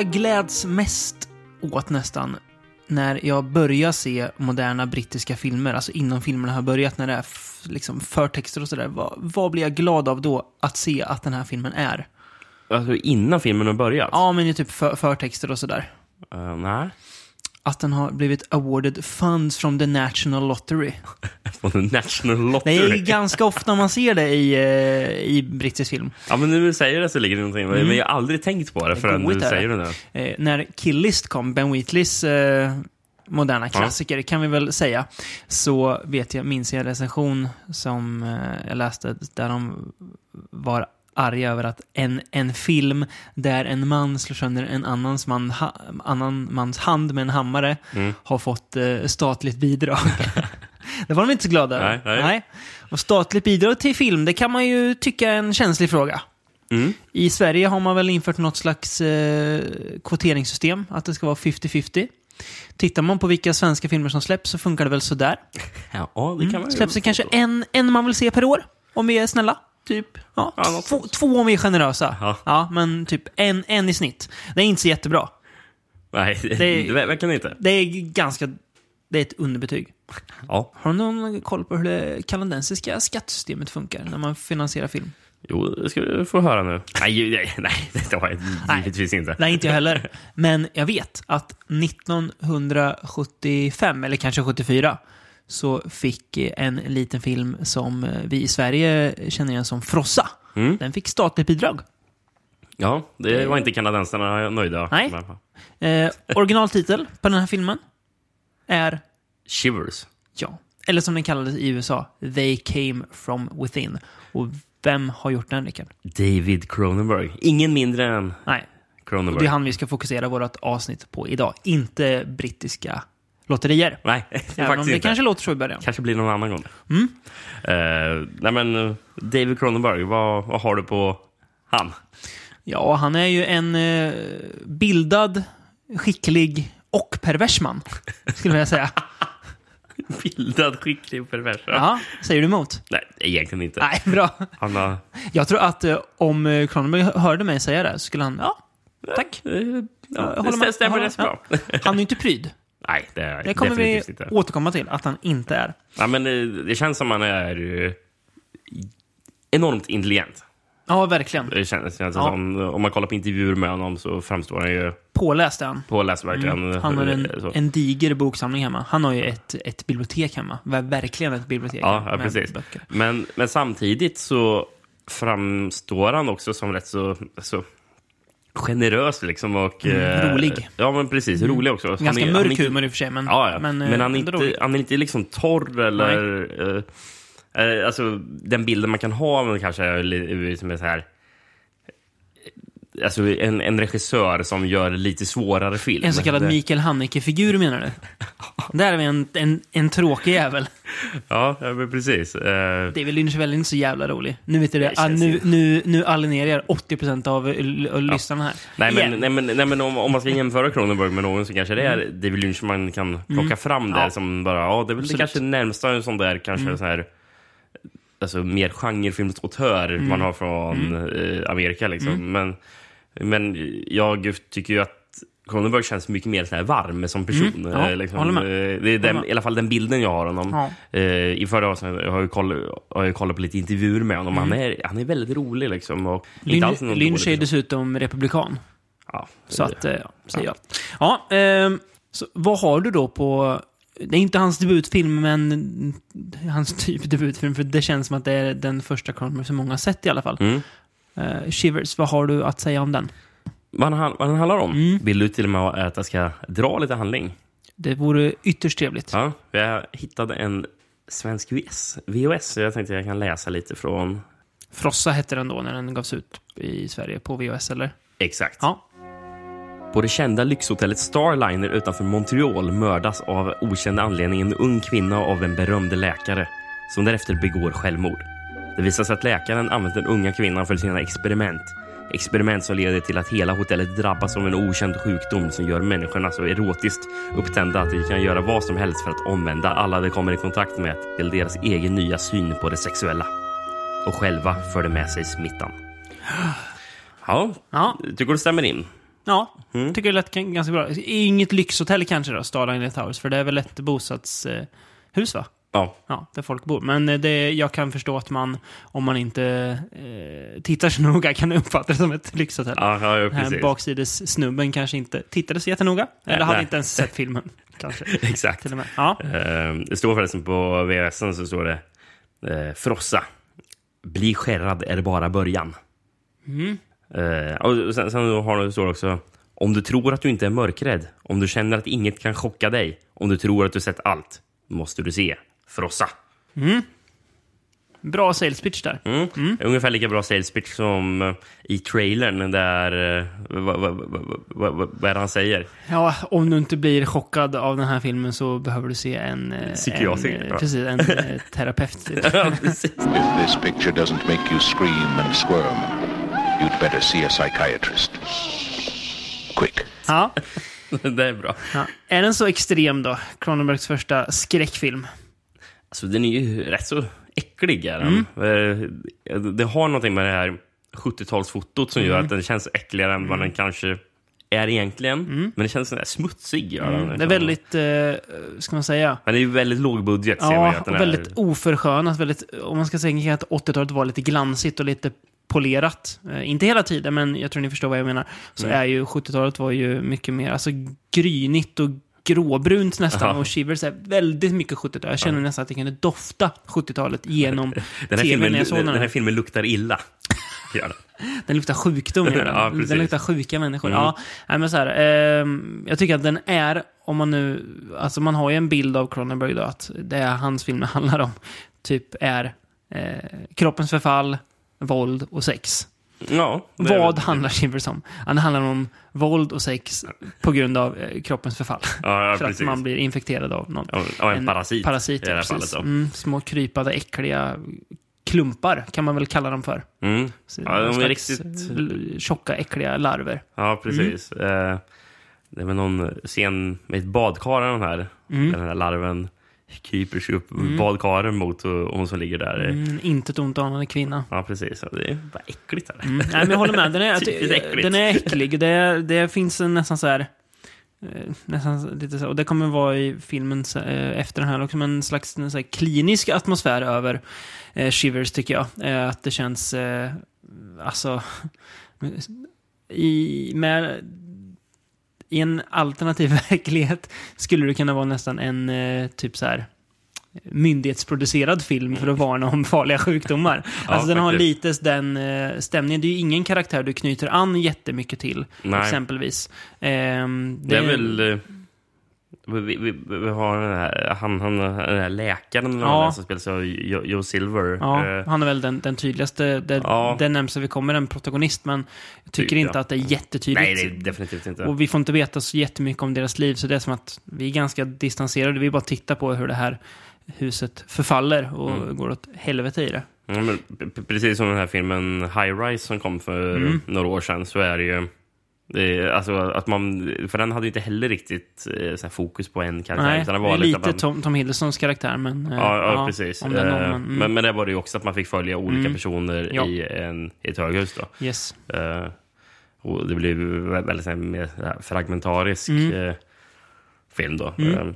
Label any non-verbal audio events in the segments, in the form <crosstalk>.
Jag gläds mest åt nästan? När jag börjar se moderna brittiska filmer, alltså innan filmerna har börjat, när det är liksom förtexter och sådär. Vad, vad blir jag glad av då att se att den här filmen är? Alltså innan filmen har börjat? Ja, men i typ för, förtexter och sådär. Uh, nej. Att den har blivit awarded funds from the National Lottery. <laughs> Från The National Det Lottery. är ganska ofta man ser det i, eh, i brittisk film. Ja, men nu säger det så ligger det någonting. Men jag har aldrig tänkt på det förrän du det. säger det nu. Eh, när Killist kom, Ben Wheatleys eh, moderna klassiker, kan vi väl säga, så vet jag, minns jag en recension som eh, jag läste där de var arga över att en, en film där en man slår sönder en annans, man, ha, annan mans hand med en hammare Mm. har fått eh, statligt bidrag. <laughs> det var de inte så glada över. Nej, nej. Och statligt bidrag till film, det kan man ju tycka är en känslig fråga. Mm. I Sverige har man väl infört något slags eh, kvoteringssystem, att det ska vara 50-50. Tittar man på vilka svenska filmer som släpps så funkar det väl sådär. <laughs> Ja, det kan man ju Släpps det kanske en, en man vill se per år, om vi är snälla. Typ. Ja, Ja, två, två om vi är generösa. Ja. Ja. men typ en, en i snitt. Det är inte så jättebra. Nej, <laughs> det, det verkligen inte. Det är ganska... Det är ett underbetyg. Ja. Har du någon koll på hur det kanadensiska skattesystemet funkar när man finansierar film? Jo, det ska du få höra nu. Nej, nej, nej <laughs> det har jag givetvis inte. Nej, inte jag heller. Men jag vet att 1975, eller kanske 74, så fick en liten film som vi i Sverige känner igen som Frossa. Mm. Den fick statligt bidrag. Ja, det var inte kanadensarna nöjda Nej. med. Eh, originaltitel på den här filmen är, Shivers. ja, eller som den kallades i USA, They came from within. Och vem har gjort den, Rickard? David Cronenberg. Ingen mindre än Nej, Cronenberg. det är han vi ska fokusera vårt avsnitt på idag. Inte brittiska lotterier. Nej, <laughs> Även om det inte. kanske låter så i början. Kanske blir någon annan gång. Mm. Eh, nej, men eh, David Cronenberg, vad, vad har du på han? Ja, han är ju en eh, bildad, skicklig och pervers man. <laughs> Skulle jag säga. Bildad, skicklig och pervers. Ja, säger du emot? Nej, egentligen inte. Nej, bra. Han har... Jag tror att eh, om eh, Cronenberg hörde mig säga det så skulle han, ja, tack. Ja, det stämmer rätt bra. Han är ju inte pryd. Nej, det är Det kommer vi definitivt inte. återkomma till, att han inte är. Ja, men det, det känns som han är eh, enormt intelligent. Ja, verkligen. Det känns, känns Ja. som, om man kollar på intervjuer med honom så framstår han ju Påläst är han. påläst verkligen. Mm. Han har eh, en, så. en diger boksamling hemma. Han har ju ett, ett bibliotek hemma. Ver- Verkligen ett bibliotek. Ja, ja med precis. böcker. Men, men samtidigt så framstår han också som rätt så, så generös liksom och... Mm, eh, rolig. Ja, men precis. Rolig också. Han Ganska är- han mörk är inte- humor i och för sig, men, Ja, ja. men, Men, eh, han, är inte, rolig. han är inte liksom torr eller... Eh, eh, alltså, den bilden man kan ha av honom kanske är li- som är så här... Alltså en, en regissör som gör lite svårare film. En så kallad Det- Mikael Haneke-figur menar du? <laughs> Där är vi en, en, en tråkig jävel. Ja, men precis. Eh, David Lynch är väl inte så jävla rolig. Nu vet du det. Det Ah, nu, nu, nu alinerar jag 80% av l- lyssnarna här. Nej men, nej, men, nej, men om, om man ska jämföra Cronenberg med någon så kanske det är David Lynch man kan plocka fram där Mm. Ja. som bara, ja det är väl Absolut. kanske närmsta en sån där kanske Mm. så här Alltså mer genrefilmsautör Mm. man har från eh, Amerika liksom. Men, men jag tycker ju att Cronenberg känns mycket mer så här varm som person. Mm. Ja, Eh, liksom, eh, Det är den, i alla fall den bilden jag har av honom. Ja. Eh, I förra avsnittet har jag, koll, har jag kollat på lite intervjuer med honom. Han, är, han är väldigt rolig liksom. Och inte alls Mm. Lynch, någon Lynch dålig är person. dessutom republikan. Ja, Så att, eh, ja, säger jag. Ja, ehm, så vad har du då på... Det är inte hans debutfilm, men hans typ debutfilm, för det känns som att det är den första Cronenberg som många har sett i alla fall. Mm. Eh, Shivers, vad har du att säga om den? Vad, han, vad den handlar om? Mm. Vill du till och med att jag ska dra lite handling? Det vore ytterst trevligt. Ja, jag hittade en svensk VS, VHS, så jag tänkte jag kan läsa lite från... Frossa hette den då när den gavs ut i Sverige på VHS, eller? Exakt. Ja. På det kända lyxhotellet Starliner utanför Montreal mördas av okänd anledning en ung kvinna av en berömd läkare som därefter begår självmord. Det visar sig att läkaren använt den unga kvinnan för sina experiment. Experiment som leder till att hela hotellet drabbas av en okänd sjukdom som gör människorna så erotiskt upptända att de kan göra vad som helst för att omvända alla de kommer i kontakt med till deras egen nya syn på det sexuella. Och själva för det med sig smittan. Ja, Ja, tycker du stämmer in? Ja, Mm. tycker det lät ganska bra. Inget lyxhotell kanske då, Starline Towers, för det är väl ett bostadshus hus va? Ja, Ja, där folk bor. Men eh, det, jag kan förstå att man, om man inte eh, tittar så <laughs> noga, kan uppfatta det som ett lyxhotell. ja, ja, ja Den här precis. baksidessnubben kanske inte tittade så jättenoga. Eller Nej, hade nej. inte ens sett filmen. <laughs> Kanske. Exakt. Till och med. Ja. Eh, Det står förresten på VHSen så står det eh, Frossa. Bli skärrad är bara början. Mm. Eh, och sen, sen har det, står det också Om du tror att du inte är mörkrädd, om du känner att inget kan chocka dig, om du tror att du sett allt, måste du se Frossa. Bra sales pitch där. Mm. Ungefär lika bra sales pitch som eh, i trailern där... eh, Vad, vad, vad, vad, är det han säger? Ja, om du inte blir chockad av den här filmen så behöver du se en... Psykiatriker, En, eh, precis, <laughs> en terapeut. typ. Ja, precis. If this picture doesn't make you scream and squirm, you'd better see a psychiatrist. Quick. Ja. <laughs> det är bra. ja. Är den så extrem då? Cronenbergs första skräckfilm. Alltså, den är ju rätt så äcklig. Är den. Eh, Det har någonting med det här 70-talsfotot som gör att den känns äckligare än vad den kanske är egentligen. Men det känns sån där smutsig. Gör den, Det är väldigt, eh, ska man säga, Men det är ju väldigt låg budget. ser man Ja, att den och är. väldigt oförskönat. Väldigt, om man ska säga att 80-talet var lite glansigt och lite polerat. Eh, inte hela tiden, men jag tror ni förstår vad jag menar. Så Mm. är ju 70-talet var ju mycket mer alltså, grynigt och gråbrunt nästan. Ja. Och Shivers är väldigt mycket 70-tal. Jag känner nästan att jag kunde dofta 70-talet genom <laughs> den, här filmen, den, den. här filmen luktar illa. <laughs> Gör den. Luktar sjukdom. <laughs> Ja, den luktar sjuka människor. Mm. Ja, men så här, ehm, jag tycker att den är, om man nu, alltså man har ju en bild av Cronenberg då, att det är hans filmer handlar om, typ är eh, kroppens förfall, våld och sex. Ja, Vad handlar Shivers om? Han handlar om våld och sex på grund av eh, kroppens förfall. Ja, ja För att precis. man blir infekterad av någon. Ja, ja, en, parasit. Parasit, i det här fallet. Mm, små krypade, äckliga klumpar kan man väl kalla dem för. Mm. Så Ja, de är riktigt- Tjocka, äckliga larver. Ja, precis. Eh, det är väl någon scen med ett badkar den här. Mm. Den här larven kryper sig upp badkaren mot och hon som ligger där. Mm, inte ett ont anande kvinna. Ja, precis. Det är bara äckligt. Här. Mm. Nej, men jag håller med. Den är, <laughs> den är äcklig. Det, det finns en nästan så här... eh, Nästan lite så, och det kommer vara i filmen eh, efter den här också, men en slags en så klinisk atmosfär över eh, Shivers tycker jag. Eh, att det känns, eh, alltså, <laughs> i, med, i en alternativ <laughs> verklighet skulle det kunna vara nästan en eh, typ så här myndighetsproducerad film för att varna om farliga sjukdomar. <laughs> alltså den har lite den eh, stämningen. Det är ju ingen karaktär du knyter an jättemycket till, Nej. exempelvis. Ehm, Det är väl... Vi, vi, vi, har den här, han, han, den här läkaren Ja. är som spelas av Joe, Silver. Ja, Eh, han är väl den, den tydligaste. Det, Ja. det nämns att vi kommer en protagonist, men jag tycker Typ, inte ja. att det är jättetydligt. nej, det är definitivt inte. Och vi får inte veta så jättemycket om deras liv, så det är som att vi är ganska distanserade. Vi bara tittar på hur det här huset förfaller och Mm. går åt helvete i det. Ja, precis som den här filmen High Rise som kom för Mm. några år sedan så är det ju... Alltså att man, för den hade inte heller riktigt eh, så fokus på en karaktär. Nej, utan det var lite man, Tom, Tom Hiddlestons karaktär, men... eh, Ja, ja, precis. Någon, Eh, men, mm, men, men det var det ju också att man fick följa olika Mm. personer Ja. i, en, i ett höghus. Då. yes. Eh, och det blev väldigt mer fragmentarisk Mm. film. då. Mm.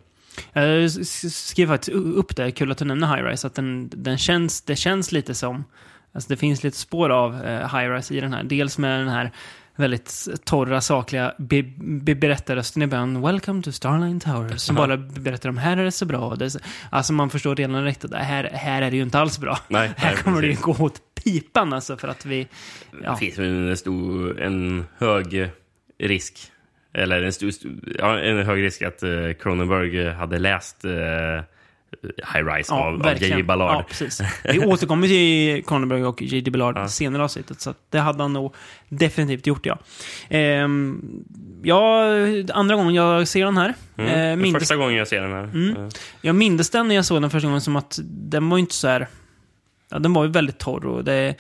Jag skrev faktiskt upp det, kul att du nämner High Rise, att den, den känns, det känns lite som, alltså det finns lite spår av eh, High Rise i den här. Dels med den här väldigt torra, sakliga be, be, berättarrösten i början. Welcome to Starline Towers. Som bara berättar om här är det så bra. Det så, alltså man förstår redan direkt att här, här är det ju inte alls bra. nej, <laughs> Här nej, kommer det ju precis. gå åt pipan alltså för att vi... Ja. Det finns en, stor, en hög risk, eller en, stor, ja, en hög risk att eh, Cronenberg hade läst eh, High Rise av, av verkligen. J.J. Ballard. Ja, precis. Vi återkommer till Cronenberg och J.D. Ballard Ja. senare avsnittet, så det hade han nog definitivt gjort, ja. Ehm, ja, andra gången jag ser den här. Mm. Eh, mindes, första gången jag ser den här. Mm. Jag mindes den när jag såg den första gången som att den var inte så här... Ja, den var ju väldigt torr och det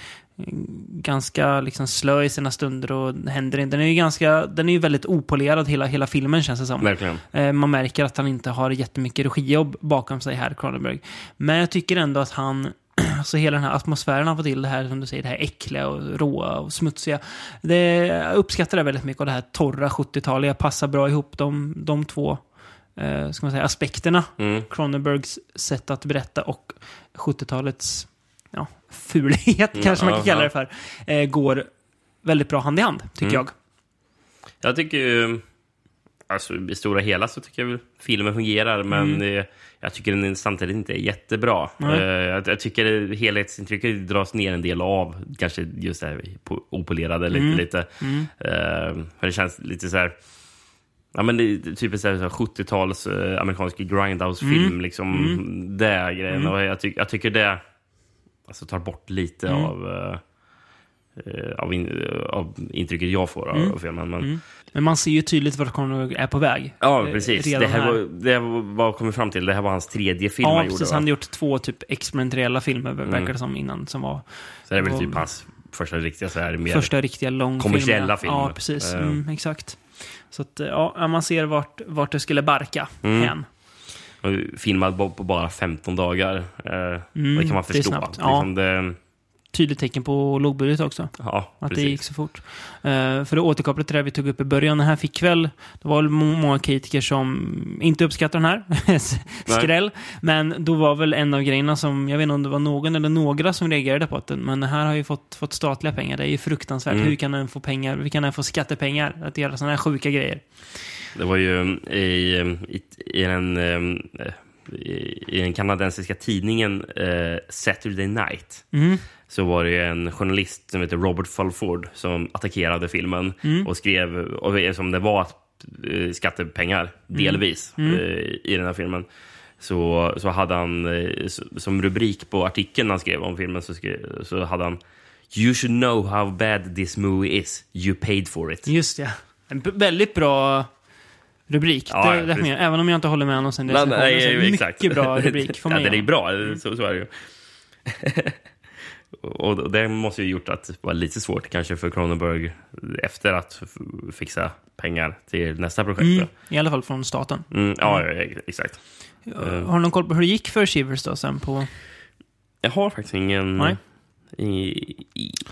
ganska liksom slö i sina stunder och händer inte. Den är ju ganska, den är ju väldigt opolerad hela, hela filmen känns det som. Verkligen. Eh, Man märker att han inte har jättemycket regijobb bakom sig här, Cronenberg. Men jag tycker ändå att han, <clears throat> Alltså hela den här atmosfären han får till, det här som du säger, det här äckliga och råa och smutsiga. Det, jag uppskattar det väldigt mycket och det här torra 70-taliga passar bra ihop de, de två eh, ska man säga, aspekterna. Mm. Cronenbergs sätt att berätta och 70-talets ja, fulhet, <laughs> kanske man kan kalla det för, eh, går väldigt bra hand i hand, tycker Mm. jag. Jag tycker ju... Alltså, i stora hela så tycker jag väl filmen fungerar, men eh, jag tycker den samtidigt inte är jättebra. Mm. Jag, jag tycker helhetsintrycket dras ner en del av, kanske just det här po- opolerade lite. Mm. lite. Eh, för det känns lite så här... Ja, men det är typiskt så här, så här 70-tals eh, amerikansk grindhouse-film. Mm. Liksom, Det är grejen. Och jag, tyck, jag tycker det alltså, tar bort lite Mm. av, eh, av, in, av intrycket jag får av, Mm. filmen. Men, Men man ser ju tydligt vart Cronenberg är på väg. Ja, Eh, precis. Det här, här. var, det här var vad kom fram till. Det här var hans tredje film Ja, han gjorde. precis. Han hade gjort två typ experimentella filmer, Mm. verkar det som, innan. Som var Så det är väl och- typ hans första riktiga så här, mer... första riktiga långfilm. kommersiella film. Ja, precis. Eh. Mm, exakt. Så att, eh, ja, man ser vart, vart det skulle barka Mm. hän. Filmad på bara 15 dagar. Eh, Mm, det kan man det är förstå. snabbt. Ja. Liksom det, Tydligt tecken på lågbudget också. ja, Att precis. det gick så fort. Uh, för att återkoppla till det vi tog upp i början. Den här fick väl, det var väl må- många kritiker som inte uppskattar den här. <laughs> Skräll. Men då var väl en av grejerna som, jag vet inte om det var någon eller några som reagerade på att den, men den här har ju fått, fått statliga pengar. Det är ju fruktansvärt. Mm. Hur kan den få pengar? Hur kan den få skattepengar? Att göra sådana här sjuka grejer. Det var ju um, i, um, i, i, den, um, eh, i, den kanadensiska tidningen eh, Saturday Night Mm. så var det en journalist som heter Robert Fulford som attackerade filmen Mm. och skrev, och som det var eh, skattepengar, Mm. delvis, eh, i den här filmen. Så, så hade han som rubrik på artikeln han skrev om filmen så, skrev, så hade han You should know how bad this movie is. You paid for it. Just ja. En väldigt bra rubrik. Ja, det, ja, det. Även om jag inte håller med honom sen Nej, recensionen. nej, så är det exakt. Mycket bra <laughs> rubrik, får man ja, det är bra, så, så är det ju. <laughs> och det måste ju gjort att det var lite svårt kanske för Cronenberg efter att fixa pengar till nästa projekt. mm, Mm. I alla fall från staten. Mm, ja, ja, ex- exakt. Har du någon koll på hur det gick för Shivers då sen på... Jag har faktiskt ingen, Nej.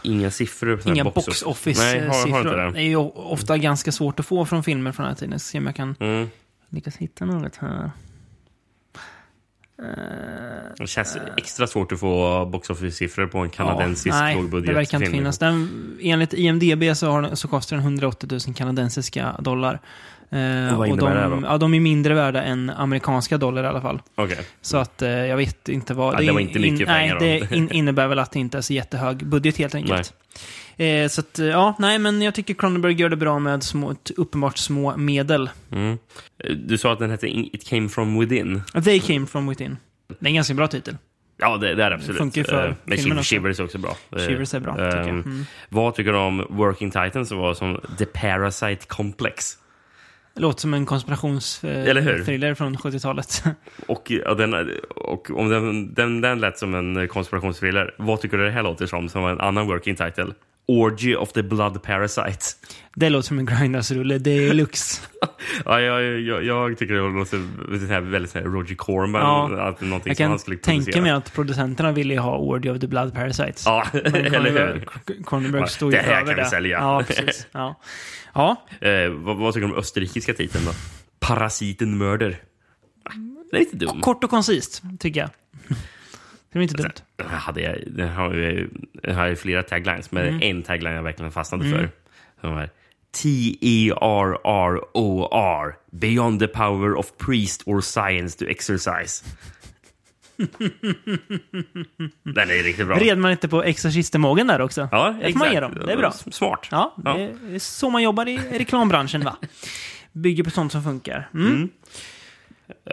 Inga siffror. på Inga box office-siffror. det är ju ofta ganska svårt att få från filmer från den här tiden. Jag ska se om jag kan Mm. lyckas hitta något här. Det känns extra svårt att få box office-siffror på en kanadensisk ja, nej, lågbudget det verkar inte finnas. Den, enligt IMDB så, har så kostar den 180 000 kanadensiska dollar. Eh, Och vad och innebär de, det då? Ja, de är mindre värda än amerikanska dollar i alla fall. Okej. Så att eh, jag vet inte vad... Ja, det var inte mycket nej, pengar då. det in, innebär väl att det inte är så jättehög budget helt enkelt. Eh, så att, eh, ja, nej, men jag tycker Cronenberg gör det bra med små, uppenbart små medel. Mm. Du sa att den hette It came from within. They came from within. Det är en ganska bra titel. Ja, det, det är det absolut. Funkar ju för Eh, Men filmen Shiv- också. Shivers är också bra. Shivers är bra, tycker jag. ehm, Mm. Vad tycker du om Working Titans som var som The Parasite Complex? Låter som en konspirationsthriller från 70-talet. <laughs> Och, ja, den, och om den, den, den lät som en konspirationsthriller, vad tycker du det här låter som? Som en annan working title? Orgy of the Blood Parasite. det låter som en Grindhouse-rulle deluxe. <laughs> Ja, jag, jag, jag tycker det låter här, väldigt så här Roger Corman. Ja. att någonting Jag som kan han skulle tänka producera. mig att producenterna ville ha Orgy of the Blood Parasites. Ja, <laughs> eller hur? Cronenberg stod ju det här över kan vi det. sälja. Ja, precis. <laughs> Ja. ja, Eh, vad, vad tycker du om österrikiska titeln då? Parasiten Murder. Det är lite dum. kort och koncist, tycker jag. Det är inte dumt. Den här hade jag, den har ju, den har ju flera taglines, men Mm. en tagline jag verkligen fastnade för. Som var T-E-R-R-O-R. Beyond the power of priest or science to exercise. <laughs> den är riktigt bra. Red man inte på exorcistermågen där också? Ja, exakt. man ge dem. Det är bra. Smart. Ja, Ja. så man jobbar i reklambranschen, va? <laughs> Bygger på sånt som funkar. Mm.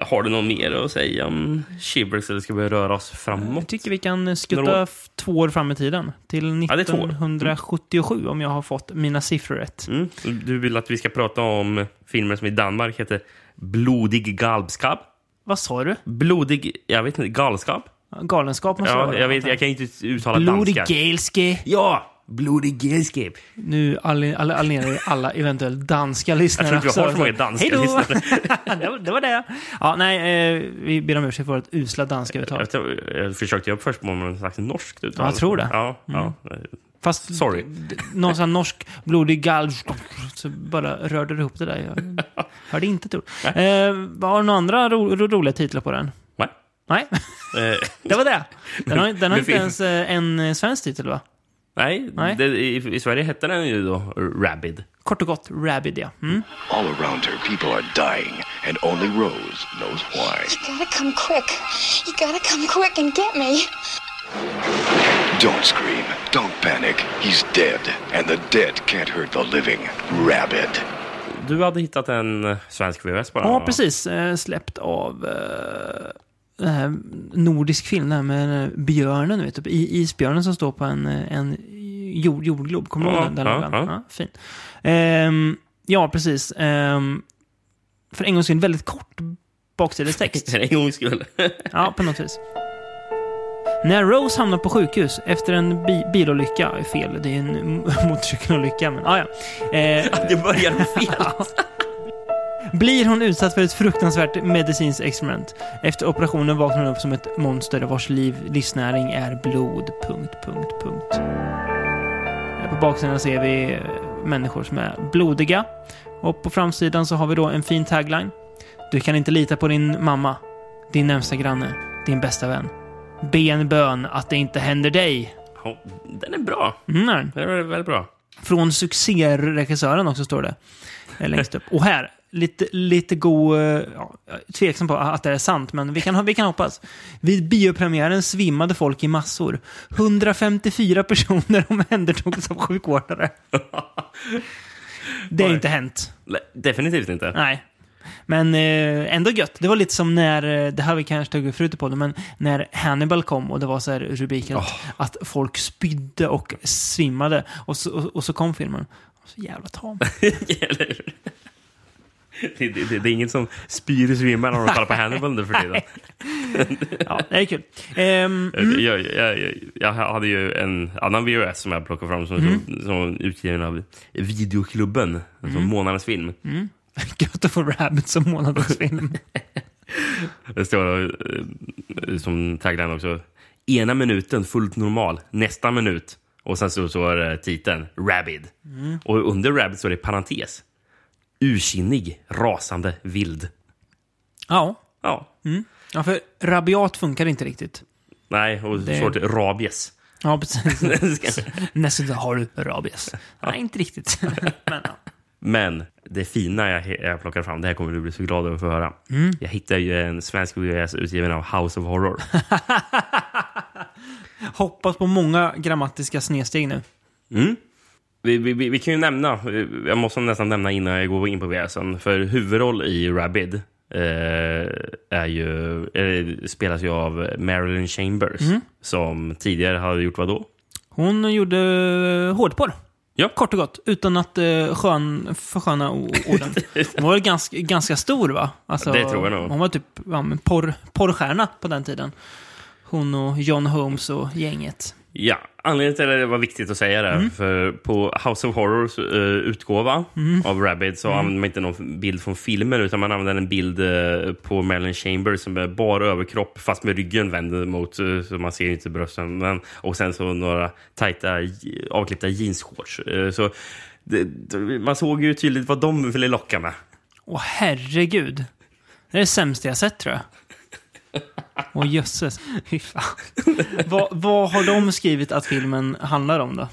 Har du något mer att säga om Shivers eller ska vi röra oss framåt? Jag tycker vi kan skutta två år fram i tiden. Till Ja, det är två år. 1977, om jag har fått mina siffror rätt. Mm. Du vill att vi ska prata om filmer som i Danmark heter Blodig galskap? Vad sa du? Blodig, jag vet inte, galskap? Galenskap måste Ja, jag, vet, jag kan inte uttala Blodig danska. Gaelske. Ja, Blodig gelskap. Nu alienerar all, alla eventuellt danska lyssnare Jag tror inte vi har så många danska Hej då! lyssnare. <laughs> det, var, det var det. Ja, nej, eh, vi ber om ursäkt för vårt usla danska uttal. Jag, tror- jag försökte upp först på någon slags norskt uttal. Ja, jag tror det. Mm. Ja, ja. Fast Sorry. någon sån norsk blodig gall... Så bara rörde du ihop det där. Jag <laughs> hörde inte ett ord. Eh, har du några andra ro, ro, roliga titlar på den? Nej. Nej, Eh, <laughs> det var det. Den har, den har inte ens eh, en svensk titel, va? Nej, Nej. Det, i, i Sverige hette den ju då Rabid. Kort och gott, Rabid, ja. Mm. All around her, people are dying, and only Rose knows why. You gotta come quick. You gotta come quick and get me. Don't scream. Don't panic. He's dead, and the dead can't hurt the living. Rabid. Du hade hittat en svensk VHS den? Ja, precis. Eh, släppt av eh, den här nordisk film, där med eh, björnen, vet du. I, isbjörnen som står på en, eh, en jord, jordglob. Kommer du Ja, ihåg den? den ja, ja. Ja, fin. Ehm, ja, precis. Ehm, för en gångs skull väldigt kort baksidestext. <laughs> En gångs skull. <laughs> Ja, på något vis. När Rose hamnar på sjukhus efter en bi bilolycka, fel, det är en <laughs> motorcykelolycka, men ah, ja. Eh, det börjar fel. Blir hon utsatt för ett fruktansvärt medicinskt experiment. Efter operationen vaknar hon upp som ett monster vars liv, livsnäring är blod. Punkt, punkt, punkt. På baksidan ser vi eh, människor som är blodiga. Och på framsidan så har vi då en fin tagline. Du kan inte lita på din mamma, din närmsta granne, din bästa vän. Be en bön att det inte händer dig. Den är bra. Mm. Den är väldigt bra. Från succéregissören också står det. Eh, Längst upp. Och här, lite, lite god... eh, Ja, tveksam på att det är sant, men vi kan, vi kan hoppas. Vid biopremiären svimmade folk i massor. 154 personer <laughs> omhändertogs av sjukvårdare. Det har inte hänt. Definitivt inte. Nej. Men eh, ändå gött. Det var lite som när, eh, det här vi kanske tagit förut på det, men när Hannibal kom och det var så här rubriken att folk spydde och svimmade och så, och, och så kom filmen. Så jävla tam. <laughs> Det, det, det, är ingen som spyr och svimmar när de kollar på Hannibal nu för tiden. Ja, det är kul. Mm. Jag, jag, jag, jag hade ju en annan VHS som jag plockade fram som, Mm. som, utgiven av Videoklubben, alltså månadens film. Mm. <laughs> Gött att få Rabbit som månadens film. <laughs> Det står eh, som tagline också. Ena minuten fullt normal, nästa minut. Och sen så, det titeln Rabid. Mm. Och under Rabid så är det parentes. Ursinnig, rasande, vild. Ja. Ja, ja, för rabiat funkar inte riktigt. nej, och Det- short rabies. Ja, precis. <laughs> Nästan har du rabies. Nej, inte riktigt. <laughs> Men, ja. Men det fina jag, jag plockar fram, det här kommer du bli så glad över att få höra. Mm. Jag hittade ju en svensk VHS utgiven av House of Horror. <laughs> Hoppas på många grammatiska snedsteg nu. Mm. Vi, vi, vi, kan ju nämna, jag måste nästan nämna innan jag går in på VHSen, för huvudroll i Rabid eh, är ju, eh, spelas ju av Marilyn Chambers, Mm. som tidigare hade gjort vad då? Hon gjorde eh, hårdporr. Ja. Kort och gott. Utan att uh, skön, försköna orden. Hon var ganska, ganska stor, va? Alltså, Det tror jag nog. Hon var typ ja, porr, porrstjärna på den tiden. Hon och John Holmes och gänget. Ja, anledningen till att det var viktigt att säga det, Mm. för på House of Horrors uh, utgåva av Rabid så Mm. använde man inte någon bild från filmen utan man använde en bild eh, på Marilyn Chambers som är bara överkropp fast med ryggen vänd mot uh, så man ser inte brösten. Men, och sen så några tajta avklippta jeansshorts. Uh, så det, det, man såg ju tydligt vad de ville locka med. Åh herregud. Det är det sämsta jag sett tror jag. <laughs> Åh jösses. Fy fan. vad, vad har de skrivit att filmen handlar om då?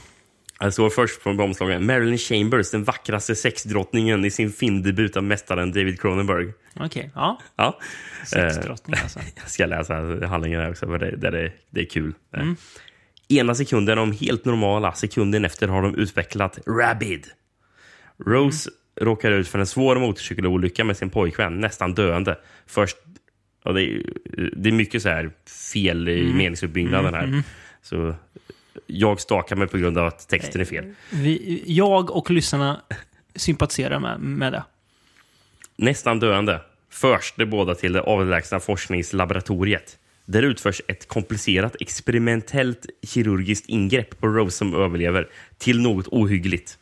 Det står först på omslaget Marilyn Chambers, den vackraste sexdrottningen i sin filmdebut av mästaren David Cronenberg. Okej, ja. Ja. Eh, Sexdrottning alltså. <laughs> Jag ska läsa handlingen här också, för det, det, det, det är kul. Ena sekunden om helt normala, sekunden efter har de utvecklat Rabid. Rose råkar ut för en svår motorcykelolycka med sin pojkvän, nästan döende. Först, ja, det, är, det är mycket så här fel i meningsuppbyggnaden här. Så jag stakar mig på grund av att texten är fel. Vi, jag och lyssnarna sympatiserar med, med det. Nästan döende förs de båda till det avlägsna forskningslaboratoriet. Där utförs ett komplicerat experimentellt kirurgiskt ingrepp på Rose som överlever till något ohyggligt.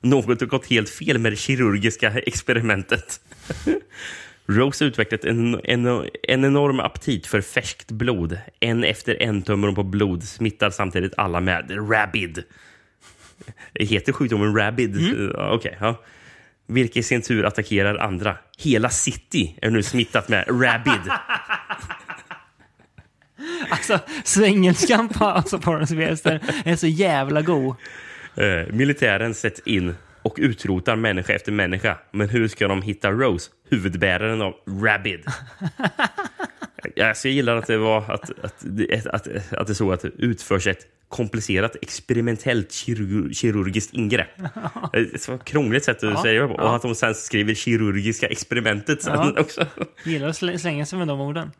Något har gått helt fel med det kirurgiska experimentet. <laughs> Rose har utvecklat en, en, en enorm aptit för färskt blod. En efter en tömmer hon på blod, smittar samtidigt alla med rabid. Heter sjukdomen rabid? Ja, Okej, ja. Vilka i sin tur attackerar andra. Hela city är nu smittat med rabid. <laughs> Alltså, svengelskan på alltså, Western är så jävla god. Eh, militären sätts in och utrotar människa efter människa. Men hur ska de hitta Rose, huvudbäraren av Rabid? <laughs> alltså, jag gillar att det var att, att, att, att, det så att det utförs ett komplicerat experimentellt kirurg, kirurgiskt ingrepp. <laughs> Ett så krångligt sätt att Ja, säga det på. ja. Och att de sen skriver kirurgiska experimentet sen Ja. också. <laughs> Gillar att slä- slänga sig med de orden.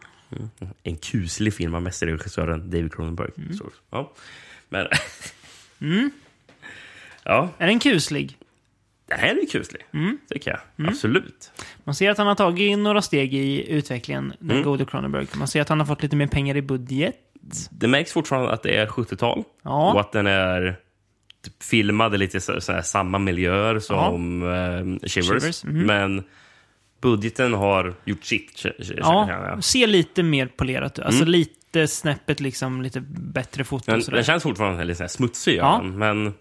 En kuslig film av mästerregissören David Cronenberg. Mm. Ja. Men... Ja, Är den kuslig? Det här är kuslig, Mm. tycker jag. Absolut. Man ser att han har tagit några steg i utvecklingen, den Mm. gode Cronenberg. Man ser att han har fått lite mer pengar i budget. Det märks fortfarande att det är 70-tal Ja. och att den är typ filmad i lite så, så här, samma miljöer som eh, Shivers. Shivers, mhm. Men budgeten har gjort sitt. Ja, jag. ser lite mer polerat ut. Alltså lite snäppet liksom, lite bättre foto Den, den känns fortfarande lite så här smutsig, Ja. ja. men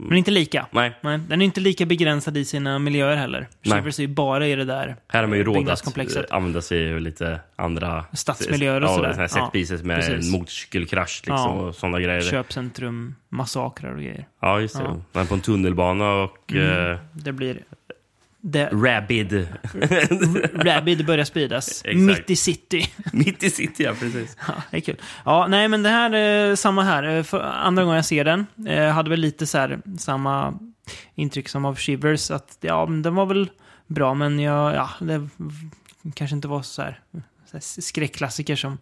Men inte lika. nej. Nej, den är inte lika begränsad i sina miljöer heller. Shivers är ju bara i det där Här har man ju råd att eh, använda sig av lite andra Stadsmiljöer och sådär. Ja, set pieces med precis. motorcykelkrasch liksom, Ja. och sådana grejer. Köpcentrum, massakrer och grejer. Ja, just det. Ja. Men på en tunnelbana och eh, Det blir... Det, Rabid <laughs> Rabid börjar spridas. Mitt i city. <laughs> mitt i city, ja precis. Ja, det är kul. Ja, nej, men det här, eh, samma här. Eh, För andra gången jag ser den, eh, hade väl lite så här, samma intryck som av Shivers. Att ja, den var väl bra, men jag, ja, det kanske inte var så här, så här skräckklassiker som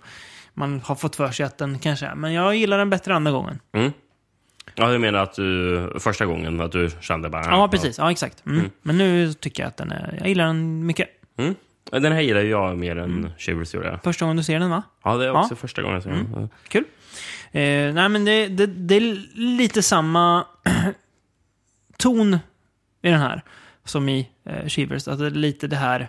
man har fått för sig att den kanske är. Men jag gillar den bättre andra gången. Mm. Ja, du menar att du första gången att du kände bara... Ja, precis. Ja, exakt. Mm. Men nu tycker jag att den är, jag gillar den mycket. Mm. Ja, Den här gillar jag mer än Shivers gjorde jag. Första gången du ser den, va? Ja, det är Ja. också första gången jag ser den. Ja. Kul. Eh, nej, men det, det, det är lite samma <clears throat> ton i den här som i eh, Shivers. Alltså lite det här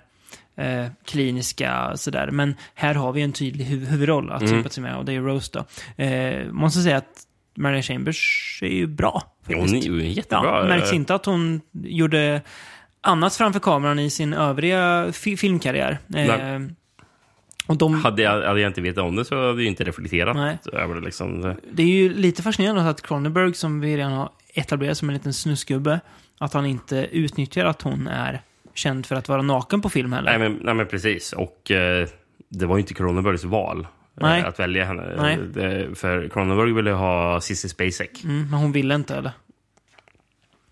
eh, kliniska sådär. Men här har vi en tydlig huv huvudroll att Mm. sympatisera med och det är Rose då. Eh, måste säga att Maria Chambers är ju bra. Faktiskt. Hon är ju jättebra. Ja, märks inte att hon gjorde annat framför kameran i sin övriga fi filmkarriär. Eh, Nej. och de, Hade jag, hade jag inte vetat om det så hade jag inte reflekterat Nej. över det. Liksom. Det är ju lite fascinerande att Cronenberg, som vi redan har etablerat som en liten snusgubbe, att han inte utnyttjar att hon är känd för att vara naken på film heller. Nej, men, nej, men precis. Och eh, det var ju inte Cronenbergs val. Nej. Att välja henne. Nej. För Cronenberg ville ha Cissi Spacek. Mm, men hon ville inte, eller?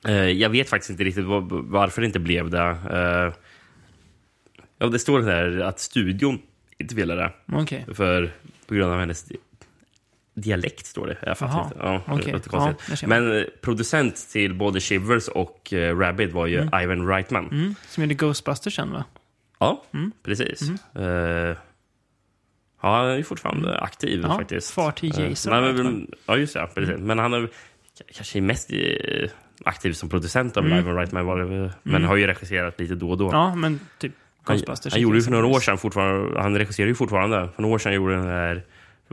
Eh, jag vet faktiskt inte riktigt var, varför det inte blev det. Eh, ja, det står där att studion inte ville det. Okej. För, på grund av hennes di- dialekt, står det. Jag fattar Jaha, inte. Ja, okej. det Ja. Men eh, producent till både Shivers och uh, Rabid var ju Ivan Reitman. Mm, som gjorde Ghostbusters sen, va? Ja, precis. Eh, ja, han är ju fortfarande aktiv Mm. Ja, faktiskt. far till Eh, Jason men- ja, just det. Precis. Men han är kanske mest eh, aktiv som producent av Mm. Ivan Reitman, var det, väl. men har ju regisserat lite då och då. Ja, men typ han, han gjorde ju för några år sedan fortfarande, han regisserar ju fortfarande. För några år sedan gjorde den där,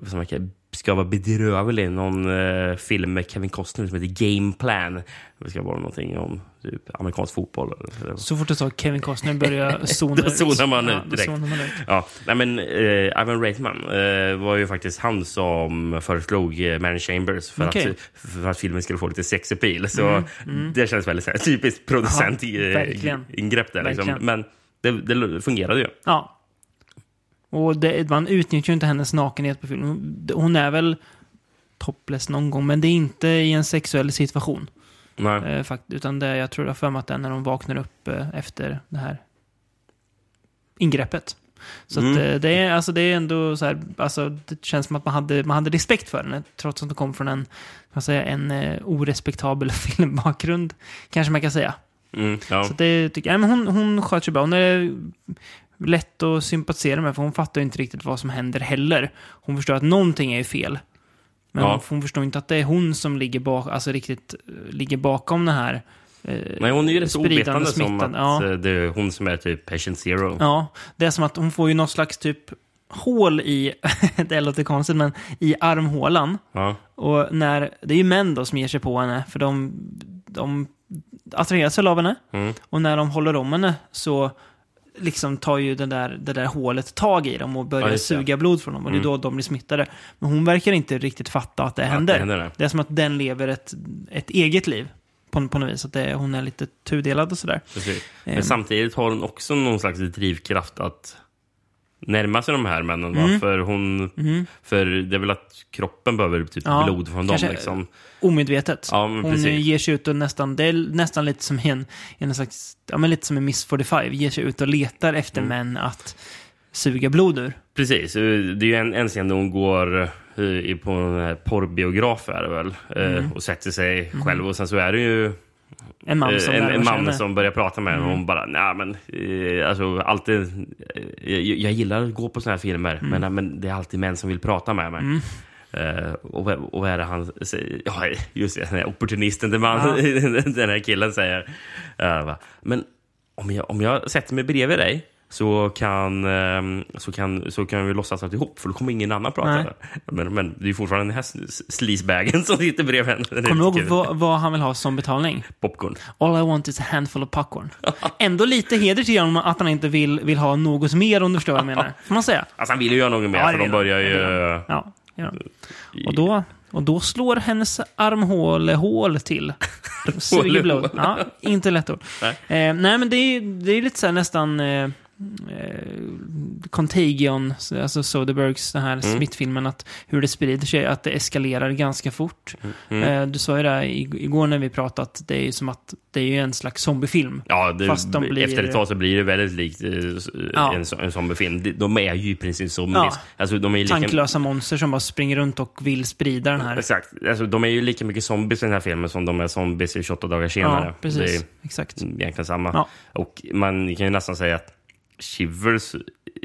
som verkar ska vara bedrövlig, någon eh, film med Kevin Costner som heter Game Plan. Det ska vara någonting om typ, amerikansk fotboll. Eller. Så fort du sa Kevin Costner började zona <laughs> Då zonar man ut direkt. zonar man ut. Ja, nej men eh, Ivan Reitman eh, var ju faktiskt han som föreslog eh, Mary Chambers för, Okej. att, för att filmen skulle få lite sex appeal. Så det känns väldigt så här, typiskt producent Ja, eh, ingrepp där. Liksom. Men det, det fungerade ju. Ja. Och det, man utnyttjar ju inte hennes nakenhet på film. Hon- är väl topless någon gång, men det är inte i en sexuell situation. Nej. Eh, fakt, utan det, jag tror jag för mig att det är när hon vaknar upp eh, efter det här ingreppet. Så Mm. att, eh, det, är, alltså, det är ändå så här, alltså, det känns som att man hade, man hade respekt för henne, trots att hon kom från en, säger, jag, en eh, orespektabel <laughs> filmbakgrund, kanske man kan säga. Mm, ja. Så det tycker jag, men hon, hon sköter sig bra. Hon är lätt att sympatisera med, för hon fattar ju inte riktigt vad som händer heller. Hon förstår att någonting är fel. Men Ja. hon, förstår inte att det är hon som ligger, bak, alltså riktigt, eh, ligger bakom det här. eh, Nej, hon är ju rätt ovetande som att ja. eh, det är hon som är typ patient zero. Ja, det är som att hon får ju något slags typ hål i, <laughs> det låter konstigt, men i armhålan. Ja. Och när, det är ju män då som ger sig på henne, för de, de attraheras väl av henne. Mm. Och när de håller om henne så liksom tar ju det där, det där hålet tag i dem och börjar Ja, suga blod från dem. Och det är då de blir smittade. Men hon verkar inte riktigt fatta att det händer. det händer det. det är som att den lever ett, ett eget liv. På, på något vis. Att det, hon är lite tudelad och sådär. Precis. Men samtidigt har hon också någon slags drivkraft att närma sig de här männen. Mm. För, hon, för det är väl att kroppen behöver typ Ja, blod från dem. Liksom. Omedvetet. Ja, hon precis. ger sig ut och nästan, det är nästan lite som en, en slags, ja men lite som i Miss 45, ger sig ut och letar efter Mm. män att suga blod ur. Precis. eh, Det är ju en, en scen där hon går eh, i- på en porrbiograf är det väl, eh, Mm. och sätter sig själv. Och sen så är det ju En man som Eh, en, närmar en sig man som börjar prata med henne och hon bara, nej men, eh, alltså alltid, eh, jag, gillar att gå på såna här filmer, men, nej, men det är alltid män som vill prata med mig. Eh, och, vad- och vad är det han säger? Ja, just det, den här opportunisten, den, man, <laughs> den här killen säger. Eh, men om jag, om jag sätter mig bredvid dig så kan, ehm, så kan, så kan vi låtsas att ihop, för då kommer ingen annan prata. Men, men det är fortfarande den här sleazebagen <laughs> som sitter bredvid henne. Kommer du ihåg vad, han vill ha som betalning? Popcorn. All I want is a handful of popcorn. <laughs> Ändå lite heder till honom att han inte vill, vill ha något mer om du förstår vad jag menar. Får man säga? <laughs> Alltså han vill ju göra något mer, Ja, det för de börjar ju... Det Ja, det han. Och då, och då slår hennes armhålehål till. Suger blod. Ja, inte lätt ord. Nej. Eh, nej, men det är, det är lite så här nästan... Eh, eh, Contagion, alltså Soderbergs den här Mm. smittfilmen, att hur det sprider sig, att det eskalerar ganska fort. Mm. Eh, du sa ju det igår när vi pratade, att det är ju som att det är ju en slags zombiefilm. Ja, det, Fast de blir- efter ett tag så blir det väldigt likt eh, Ja. en, en zombiefilm. De, är ju i princip zombies. Ja. Alltså, de är lika, Tanklösa monster som bara springer runt och vill sprida den här. Exakt. Alltså, de är ju lika mycket zombies i den här filmen som de är zombies i 28 dagar senare. Ja, precis. Det Exakt. är egentligen samma. Ja. Och man kan ju nästan säga att Shivers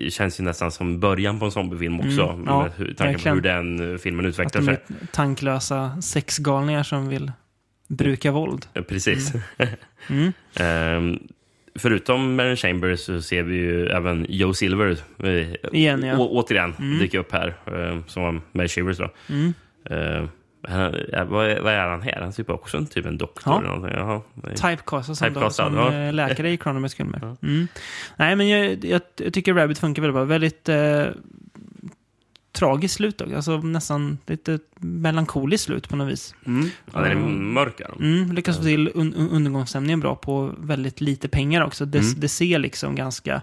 känns ju nästan som början på en zombiefilm också. Mm, ja, med hur, tanken på hur den eh, filmen Att utvecklar de sig. är tanklösa sexgalningar som vill bruka våld. Precis. <laughs> Mm. Ehm, förutom Mary Chambers så ser vi ju även Joe Silver eh, Igen, ja. återigen dyka upp här, eh, som var Mary Chambers då. Mm. Eh, han, ja, vad, är, vad är han här? Han är typ också en, typ en doktor. Ja. Eller någonting. Jaha. Typecastad som, Typecastad, som ja. eh, läkare i Cronenbergs filmer. Mm. Nej, men jag, jag, jag tycker Rabbit funkar väldigt bra. Väldigt eh, tragiskt slut också. Alltså nästan lite melankoliskt slut på något vis. Mm. Ja, den är mörk. är den. Mm, lyckas få till un un undergångsstämningen bra på väldigt lite pengar också. Det, Mm. det ser liksom ganska,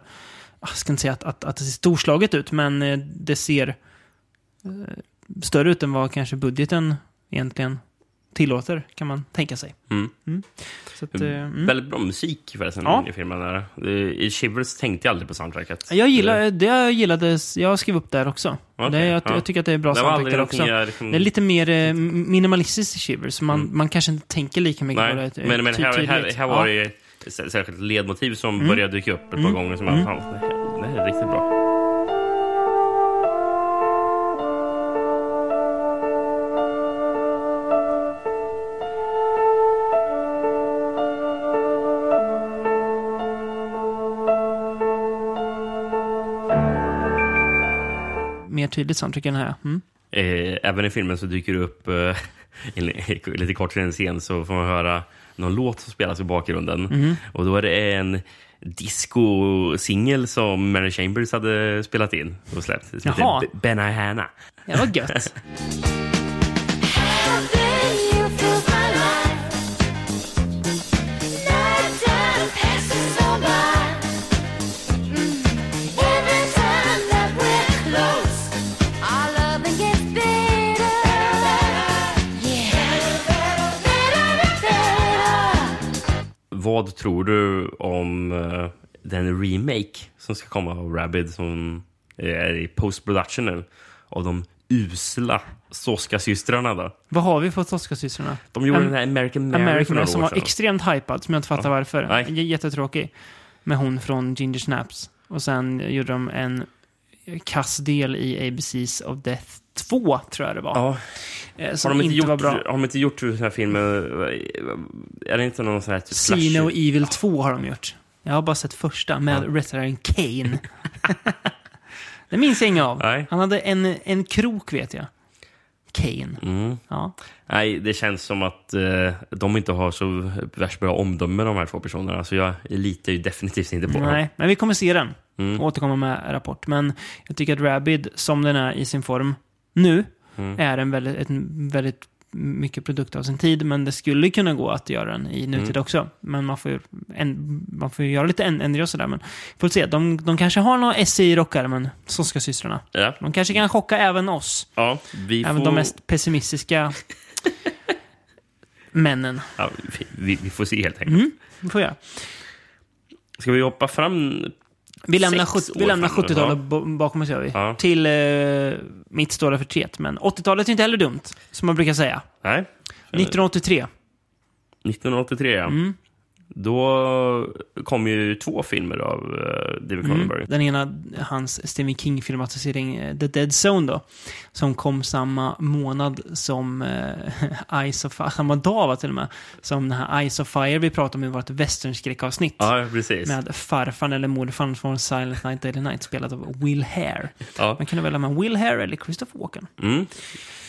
jag ska inte säga att, att, att det ser storslaget ut, men eh, det ser eh, större ut än vad kanske budgeten egentligen tillåter, kan man tänka sig. Mm. Så att, eh, mm. Väldigt bra musik förresten Ja. i filmen. Där. I Shivers tänkte jag aldrig på soundtracket. Jag gillar, det jag gillade, jag skrev upp där också. Okej, det, jag, ja. jag tycker att det är bra Det soundtrack där också. liksom- Det är lite mer eh, minimalistiskt i Shivers, man, man kanske inte tänker lika mycket på Nej, det. eh, men, men här, här, här var Ja. det särskilt ledmotiv som Mm. började dyka upp ett par gånger. Som jag, fan, det, här, det här är riktigt bra. Tydligt soundtrack än den här. Mm. Eh, även i filmen så dyker det upp, eh, <laughs> lite kort i en scen, så får man höra någon låt som spelas i bakgrunden. Mhm. Och då är det en disco-singel som Mary Chambers hade spelat in och släppt. Som heter Jaha. B- Benihana. Det var gött. <laughs> Vad tror du om eh, den remake som ska komma av Rabid som är i post-production nu? Av de usla Soska-systrarna då? Vad har vi för Tosca-systrarna? De gjorde Am- den här American Mary för American några som var sedan. extremt hypad, som jag inte fattar varför. Nej. J- Jättetråkig. Med hon från Ginger Snaps. Och sen gjorde de en kassdel i ABC's of Death 2, tror jag det var. Ja. Eh, Har Som de, inte inte gjort, har de inte gjort sådana här filmer? Är det inte någon sån här typ Sino? Evil 2 har de gjort. Jag har bara sett första med Ja. wrestlaren Kane. <laughs> det minns jag inget av. Nej. Han hade en, en krok, vet jag. Kane. Mm. Ja. Nej, det känns som att eh, de inte har så värst bra omdöme, de här två personerna. Så jag litar ju definitivt inte på dem. Nej, men vi kommer se den. Mm. Och återkomma med rapport. Men jag tycker att Rabid, som den är i sin form nu, Mm. är en väldigt, ett, väldigt mycket produkt av sin tid. Men det skulle kunna gå att göra den i nutid Mm. också. Men man får ju, en, man får göra lite änd- ändringar och sådär. Men får se. De, de kanske har några SE i rockärmen, så ska systrarna. Ja, De kanske kan chocka även oss. ja, vi Även får... de mest pessimistiska <laughs> männen. Ja, vi, vi, vi får se helt enkelt. Mm, får jag. Ska vi hoppa fram? Vi lämnar, Sex 70, vi år lämnar framåt, 70-talet ja. bo- bakom oss, gör vi. Ja. Till eh, mitt stora förtret. Men 80-talet är inte heller dumt, som man brukar säga. Nej. 1983. 1983, ja. Mm. Då kom ju två filmer av uh, David Cronenberg. Mm. Den ena, hans Stephen King-filmatisering eh, The Dead Zone då. Som kom samma månad som eh, <laughs> Eyes of Fire, samma dag va, till och med. Som den här Eyes of Fire vi pratade om i vårt westernskräckavsnitt. Ja, precis. Med farfan eller morfarn från Silent Night Daily Night spelad av Will Hare. Ja. Man kunde välja mellan Will Hare eller Christopher Walken. Mm.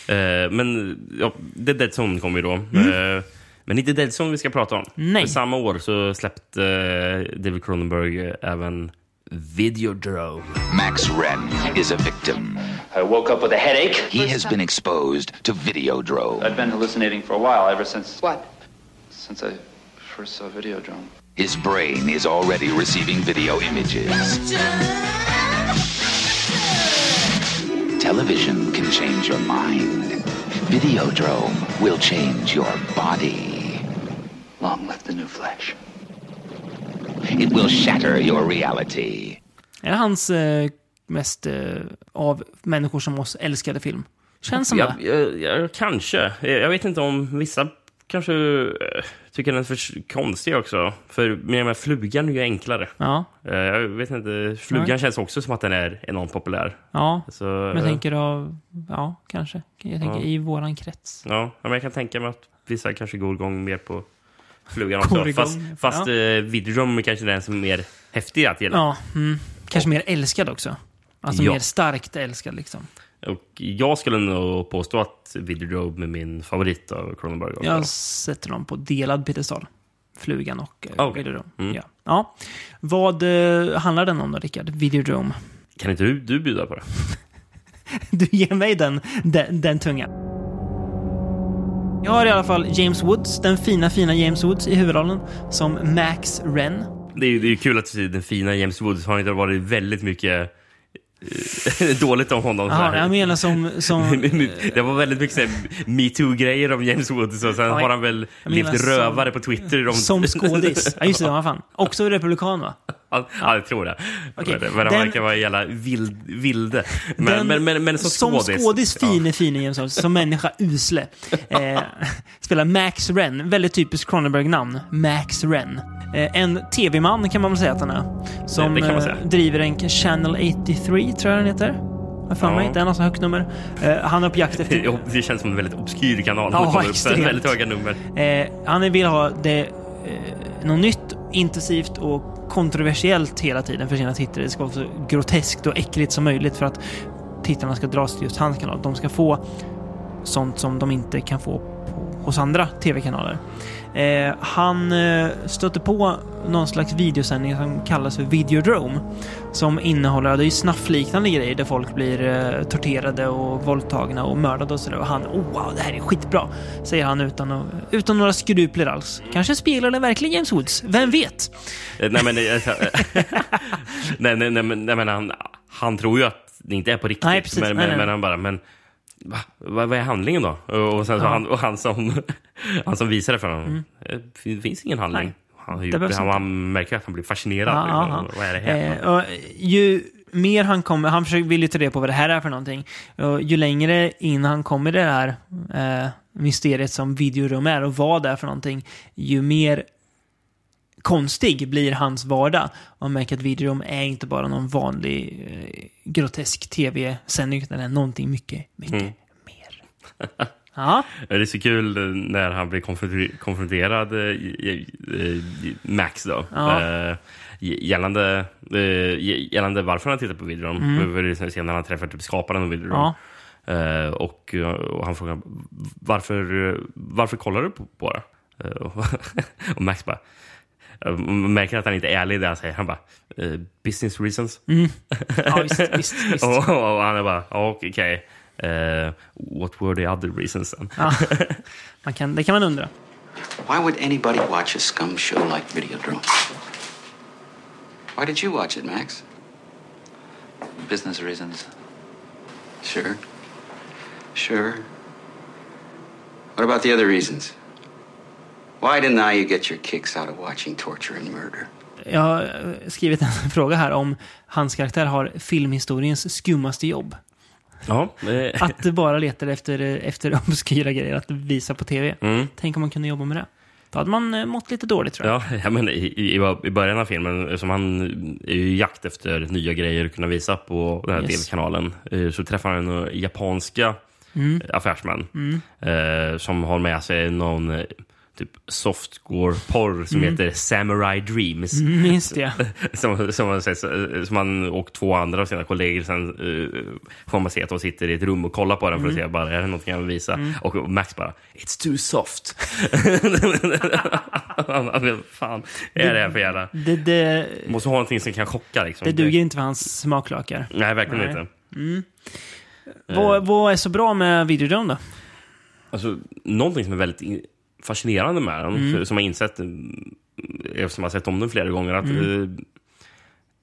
Eh, men ja, The Dead Zone kom ju då. Eh, men inte Dead Zone vi ska prata om. Nej. För samma år så släppte eh, David Cronenberg eh, även Videodrome. Max Wren is a victim. I woke up with a headache. He has been exposed to Videodrome. I've been hallucinating for a while, ever since What? since I first saw Videodrome. His brain is already receiving video images. Television can change your mind. Videodrome will change your body. Long live the new flesh. It will shatter your reality. Är det hans eh, mest eh, av människor som oss älskade film? Känns som Ja, det. ja, ja, kanske. Jag vet inte om vissa kanske eh, tycker den är för konstig också. För med, med flugan är ju enklare. Ja, Eh, Jag vet inte, flugan Nej. känns också som att den är enormt populär. ja. Så, Men jag eh, tänker av, ja, kanske. Jag tänker Ja. i våran krets. Ja, men jag kan tänka mig att vissa kanske går igång mer på flugan också. igång, Fast, fast ja. Videodrome är kanske den som är mer häftig att gilla. Ja, mm. kanske mer älskad också. Alltså Ja. mer starkt älskad liksom. Och jag skulle nog påstå att Videodrome är min favorit av Cronenberg. Jag sätter dem på delad piedestal. Flugan och eh, Okej. Videodrome. Mm. Ja. ja. Vad eh, handlar den om då, Rickard? Videodrome. Kan inte du, du bjuda på det? <laughs> Du ger mig den, den, den tunga. Jag har i alla fall James Woods, den fina, fina James Woods i huvudrollen som Max Wren. Det är ju det är ju kul att se den fina James Woods. Har inte varit väldigt mycket eh, <laughs> dåligt om honom. här. jag menar som... som <laughs> det var väldigt mycket metoo-grejer om James Woods och sen Ja, har han väl levt rövare på Twitter. Om... som skådis. Ja, just det, <laughs> vad fan. Också republikan, va? Ja, ja, jag tror det. Okej, Men, han den- verkar vara jävla vild, vilde. Men, Den- men, men, men som, skådis. skådis fine, fine James Woods. Som människa usle. Eh, <laughs> spelar Max Wren. Väldigt typiskt Cronenberg-namn. Max Wren. Eh, en tv-man kan man väl säga att han är. Som Det man eh, driver en Channel 83, tror jag den heter. Jag för mig. Ja. Har så högt nummer. Eh, han är på jakt efter... Ja, Det känns som en väldigt obskyr kanal. Ja, som extremt. Väldigt höga nummer. Eh, han vill ha det, eh, något nytt, intensivt och kontroversiellt hela tiden för sina tittare. Det ska vara så groteskt och äckligt som möjligt för att tittarna ska dras till just hans kanal. De ska få sånt som de inte kan få hos andra tv-kanaler. Eh, han eh, stötte på någon slags videosändning som kallas för Videodrome. Som innehåller, det är ju snaffliknande grejer där folk blir eh, torterade och våldtagna och mördade och sådär. Och han, oh wow, det här är skitbra, säger han utan, utan några skrupler alls. Kanske speglar det verkligen James Woods, vem vet? Eh, Nej, men, <laughs> nej, nej, nej, nej, men han, han tror ju att det inte är på riktigt. Nej, precis. Men, Nej, nej. men han bara, men va, vad, är handlingen då? Och, sen så Ja. han, och han, som, <laughs> han som visar det för honom, eh, det finns ingen handling. Nej. Han, behövs han, han märker att han blir fascinerad. Ja, liksom. ja, ja. Vad är det här? Eh, och ju mer han kommer, han försöker, vill ju ta reda på vad det här är för någonting. Och ju längre in han kommer i det här eh, mysteriet som videorum är och vad det är för någonting, ju mer konstig blir hans vardag. Och man märker att videorum är inte bara någon vanlig eh, grotesk tv-sändning, utan det är någonting mycket, mycket Mm. mer. <laughs> Ja, Det är så kul när han blir konfronter- konfronterad, eh, Max då. Ja. Eh, gällande, eh, gällande varför han tittar på videon. Mm. Sen när han träffar typ skaparen av videon. ja. Och, och han frågar varför, varför kollar du på, på det? <laughs> Och, Max bara man märker att han inte är ärlig det han säger. Han bara eh, business reasons. <laughs> ja visst, visst, visst. och, och han är bara "Ja, okej. Eh, what were the other reasons then? Ja. <laughs> Man kan, det kan man undra. Why would anybody watch a scum show like Videodrome? Why did you watch it, Max? Business reasons. Sure. Sure. What about the other reasons? Why deny you get your kicks out of watching torture and murder? Jag har eh, skrivit en <laughs> fråga här om hans karaktär har filmhistoriens skummaste jobb. Ja, <laughs> Att du bara letar efter, eh, efter <laughs> obskyra grejer att visa på tv. Mm. Tänk om man kunde jobba med det. Då hade man eh, mått lite dåligt tror jag. Ja, ja men i, i, början av filmen, som han är ju i jakt efter nya grejer att kunna visa på den här Yes. tv-kanalen, så träffar han några japanska Mm. affärsmän eh, som har med sig någon typ softcore-porr som heter Samurai Dreams. Mm, Minns det. <laughs> Som, som, sett, som han och två andra av sina kollegor sen uh, får man se att de sitter i ett rum och kollar på den för att se bara, är det någonting jag vill visa. Och Max bara, it's too soft. <laughs> fan, är det här för jävla... Det, det, Måste ha någonting som kan chocka liksom. det duger inte för hans smaklökar. Nej, verkligen Nej. inte. Vad, vad är så bra med videodrome då? Alltså, någonting som är väldigt fascinerande med den, Mm. som jag insett mm, eftersom jag har sett om den flera gånger, att Mm. eh,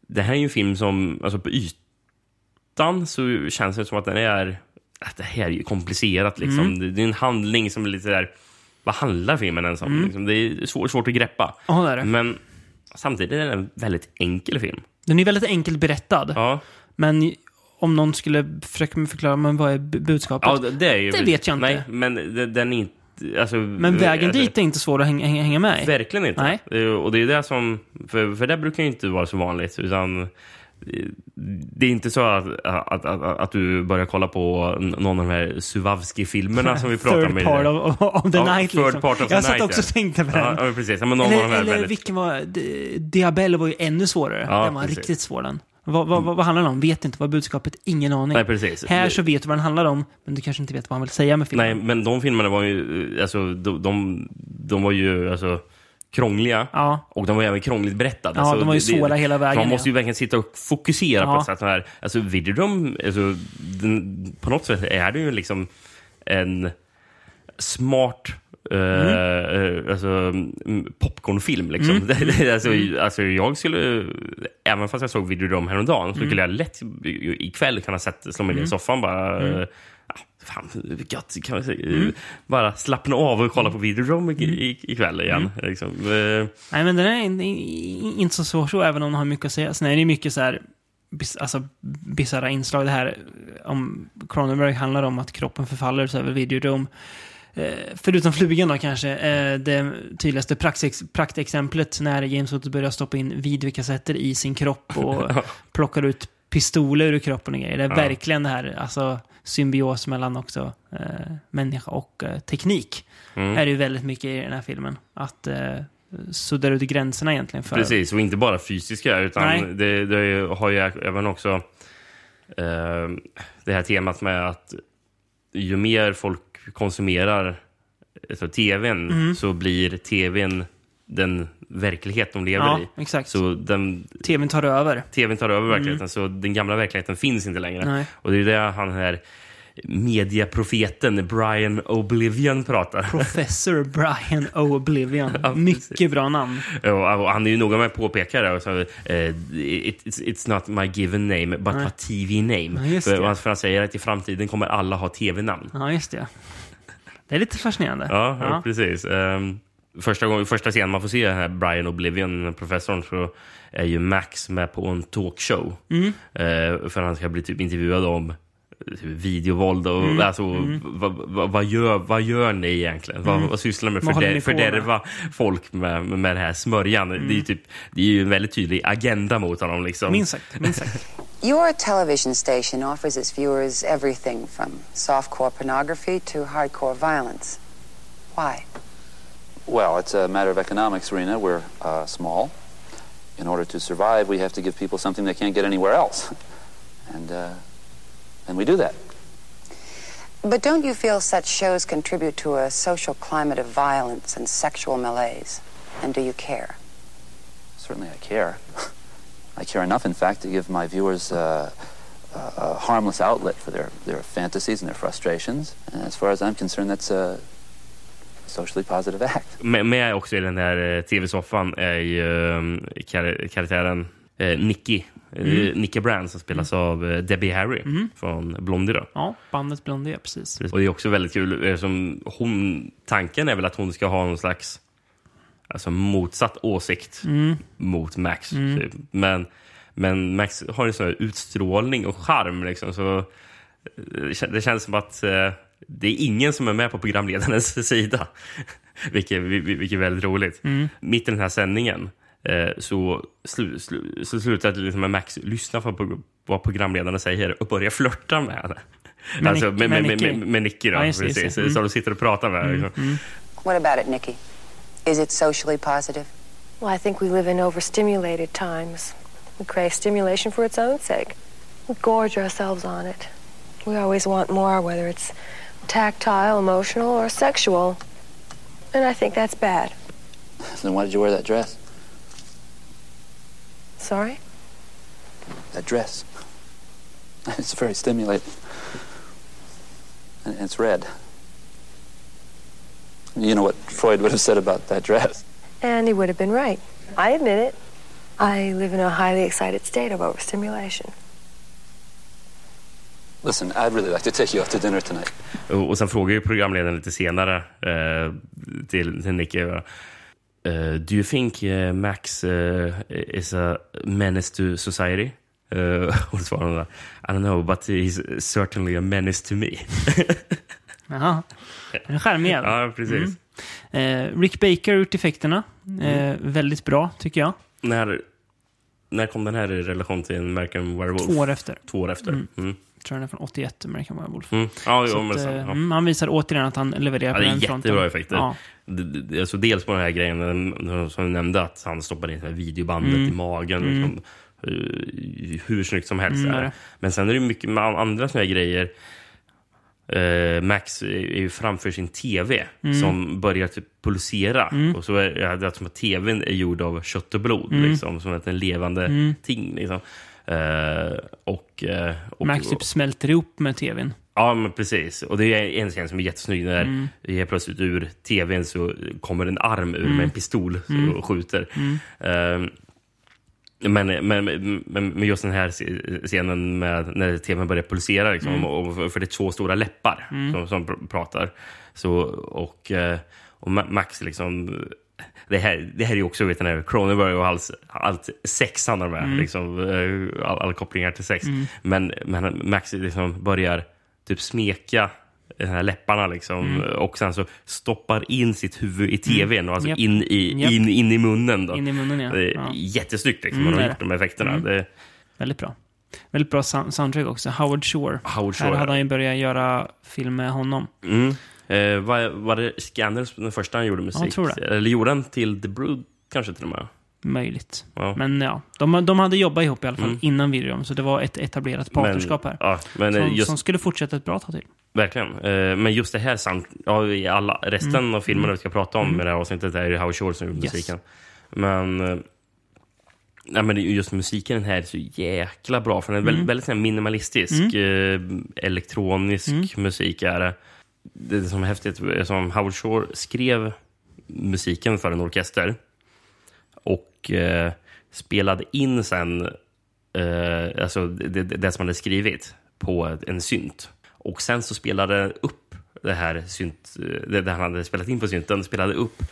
det här är ju en film som, alltså på ytan så känns det som att den är, att det här är ju komplicerat liksom. Mm. Det, det är en handling som är lite där, vad handlar filmen ens om? Mm. Liksom? Det är svår, svårt att greppa. Ja, det är det. Men samtidigt är det en väldigt enkel film. Den är väldigt enkelt berättad. Ja, Men om någon skulle försöka förklara, men vad är bu- budskapet? ja det, är ju... Det vet jag inte. Nej, men den är inte... Alltså, men vägen alltså, dit är inte svår att hänga, hänga, med i. Verkligen inte. Nej. Och det är det som, för, för det brukar ju inte vara så vanligt. Utan det är inte så att, att, att, att du börjar kolla på någon av de här Suvavski-filmerna som vi <laughs> pratar om. Third part of, of the Ja, night third liksom. part of the jag satt night, också och tänkte på den. Ja, precis. Ja, men någon av de eller här eller väldigt... vilken var... Di- Diabelle var ju ännu svårare. Ja, den var precis. riktigt svår den. Vad, vad, vad, handlar den om? Vet inte. Vad budskapet? Ingen aning. Nej, precis. Här så vet du vad den handlar om, men du kanske inte vet vad han vill säga med filmen. Nej, men de filmerna var ju, alltså, de, de, de var ju alltså, krångliga. Ja. Och de var även krångligt berättade. Ja, Så de var ju det- svåra hela vägen, Man måste ja. ju verkligen sitta och fokusera Ja. på ett sätt. Här. Alltså, Videodrome, alltså, den, på något sätt är det ju liksom en smart eh, eh, alltså, mm, popcornfilm. Liksom. Mm. <laughs> Det- det- alltså, alltså, jag skulle, även fast jag såg Videodrome häromdagen, Mm. så skulle jag lätt ikväll kunna sätta, slå mig ner i soffan bara. Mm. eh, fan, gött, kan man säga. Bara slappna av och kolla på i, ikväll igen. Liksom. Eh, Nej, men den är in, in, inte så svår så, även om den har mycket att säga. Sen är det mycket så här, bis, alltså bisarra inslag. Det här om Cronenberg handlar om att kroppen förfaller, så Videodrome. Eh, förutom flugan då kanske, eh, det tydligaste praktex, praktexemplet när James Woods börjar stoppa in videokassetter i sin kropp och <laughs> plockar ut pistoler ur kroppen och grejer. Det är Ja. verkligen det här, alltså symbios mellan också eh, människa och eh, teknik. Mm. Är det ju väldigt mycket i den här filmen. Att eh, sudda ut gränserna egentligen. För, Precis, och inte bara fysiska, utan det, det har ju även också eh, det här temat med att ju mer folk konsumerar alltså, tvn Mm. så blir tvn den verklighet de lever Ja, i. exakt. Så den, TVn tar över. tvn tar över verkligheten, så den gamla verkligheten finns inte längre. Nej. Och det är det han här mediaprofeten Brian Oblivion pratar. Professor Brian Oblivion. <laughs> Ja, Mycket bra namn. Ja, och han är ju noga med att påpeka det. Och så, eh, it's, it's not my given name, but Nej. my TV name. Ja, för, för han säger att i framtiden kommer alla ha tv-namn. Ja, just det. Det är lite fascinerande. Ja, ja. precis. Ehm, första, gången, första scenen man får se här Brian Oblivion, professorn, så är ju Max med på en talkshow. Mm. Eh, för han ska bli typ intervjuad om videovåld och Mm. alltså, vad, vad, vad, gör, vad gör ni egentligen? Vad, vad sysslar ni med? För med? fördärva folk med, med det här smörjan. Det, är ju typ, det är ju en väldigt tydlig agenda mot honom. Liksom. Minst sagt. Minst sagt. <laughs> Your television station offers its viewers everything from softcore pornography to hardcore violence. Why? Well, it's a matter of economics, Rena. We're uh, small. In order to survive, we have to give people something they can't get anywhere else. <laughs> And, uh, and we do that. But don't you feel such shows contribute to a social climate of violence and sexual malaise? And do you care? Certainly I care. <laughs> I care enough, in fact, to give my viewers uh, a, a harmless outlet for their, their fantasies and their frustrations. And as far as I'm concerned, that's a socially positive act. Med, med också i den här eh, tv-soffan är ju eh, karaktären eh, Nicky. Mm. Nicky Brand som spelas av eh, Debbie Harry från Blondie. Då. Ja, bandet Blondie, precis. Och det är också väldigt kul. eh, Som hon, tanken är väl att hon ska ha någon slags alltså, motsatt åsikt Mm. mot Max. Typ. Men, men Max har en sån här utstrålning och charm. Liksom, så eh, det kän- det känns som att eh, det är ingen som är med på programledarens <laughs> sida. vilket, vil- vil- vilket är väldigt roligt. Mitt i den här sändningen så, slu, slu, så slutar det liksom med Max lyssna på på vad programledarna säger och börja flörta med henne. Med alltså, Nick- med, med, med med, Nicky. med, med Nicky då, Ja, just det, just precis. det. Mm. Så de sitter och pratar med henne. Liksom. What about it, Nikki? Is it socially positive? Well, I think we live in overstimulated times. We crave stimulation for its own sake. We gorge ourselves on it. We always want more, whether it's tactile, emotional, or sexual. And I think that's bad. Then why did you wear that dress? Sorry? That dress. It's very stimulating. And it's red. You know what Freud would have said about that dress. And he would have been right. I admit it. I live in a highly excited state of overstimulation. Listen, I'd really like to take you out to dinner tonight. Och, och sen frågar ju programledaren lite senare eh, till, till Nicky. Uh, do you think eh, Max eh, is a menace to society? Uh, <laughs> och då svarar hon I don't know, but he's certainly a menace to me. <laughs> Jaha. En charmig jävel. ja, precis. Eh, Rick Baker har gjort effekterna. Eh, Väldigt bra, tycker jag. När, när kom den här i relation till American Werewolf? Två år efter. Två år efter. Mm. Mm. Tror den är från 81, American Werewolf. Mm. Ja, jo, men att, så, eh, ja. mm, han visar återigen att han levererar Ja, på det är den fronten. jättebra effekter. Ja. Alltså dels på den här grejen som du nämnde, att han stoppar in det videobandet Mm. i magen. Mm. Liksom, eh, hur snyggt som helst. Mm, är är det. det. Men sen är det mycket med andra såna här grejer. Eh, Max är är ju framför sin tv Mm. som börjar typ pulsera. Och så är det som att tvn är gjord av kött och blod. Mm. Liksom, som ett en levande Mm. ting. Liksom. Eh, och, eh, och, Max typ smälter ihop med tvn. Ja, men precis. Och det är en scen som är jättesnygg när Mm. helt plötsligt ur tvn så kommer en arm ur Mm. med en pistol Mm. och skjuter. Mm. Ehm, men, men, men, men just den här scenen med när tvn börjar pulsera, liksom, Mm. och för det är två stora läppar Mm. som, som pr- pratar. Så, och, eh, och Ma- Max liksom... Det här, det här är ju också vet, här Cronenberg och allt, allt sex har med. Mm. Liksom, eh, all, alla kopplingar till sex. Mm. Men, men Max liksom börjar typ smeka den här läpparna liksom, Mm. och sen så stoppar in sitt huvud i tvn och alltså Japp. in, i, Japp. in, in i munnen. Då. In i munnen, ja. Det är Ja. jättesnyggt liksom, Mm, man har gjort de här effekterna. Mm. Det, Väldigt bra. Väldigt bra sound- soundtrack också. Howard Shore. Howard Shore, Här hade han ju börjat göra film med honom. mm. Eh, var, var det Scanners den första han gjorde musik? Eller gjorde han till The Brood kanske till och med? Möjligt. Ja. Men ja, de, de hade jobbat ihop i alla fall Mm. innan videon, så det var ett etablerat partnerskap här. Ja, men eh, som, just, som skulle fortsätta ett bra tag till. Verkligen. Eh, Men just det här sound, ja, i alla, resten Mm. av filmerna vi ska prata om Mm. i det här avsnittet är det Howard Shore som gjorde Yes. musiken. Men, eh, nej, men just musiken här är så jäkla bra. För den är väldigt, Mm. väldigt minimalistisk, eh, elektronisk Mm. musik. Är det. Det som är häftigt som Howard Shore skrev musiken för en orkester och eh, spelade in sen eh, alltså det, det, som han hade skrivit på en synt. Och sen så spelade upp det här synt, det, det han hade spelat in på synten, spelade upp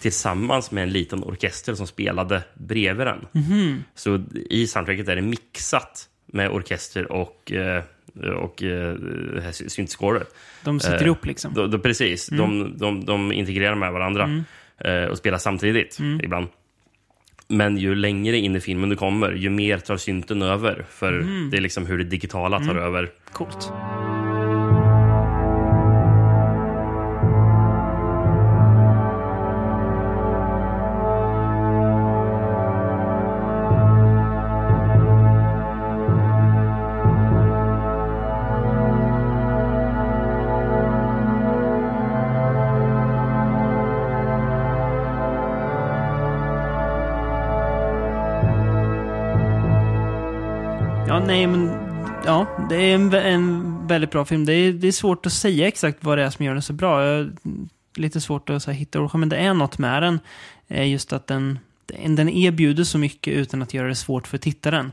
tillsammans med en liten orkester som spelade bredvid den. Mhm. Så i soundtracket är det mixat med orkester och, eh, och eh, syntscoret. De sitter Eh, ihop liksom. Då, då, precis. Mm. De, de, de integrerar med varandra Mm. eh, och spelar samtidigt Mm. ibland. Men ju längre in i filmen du kommer, ju mer tar synten över. För Mm. det är liksom hur det digitala tar Mm. över. Coolt. Nej men... Ja, det är en, en väldigt bra film. Det är, det är svårt att säga exakt vad det är som gör den så bra. Jag, lite svårt att så här, hitta ord, men det är något med den. Eh, Just att den, den erbjuder så mycket utan att göra det svårt för tittaren.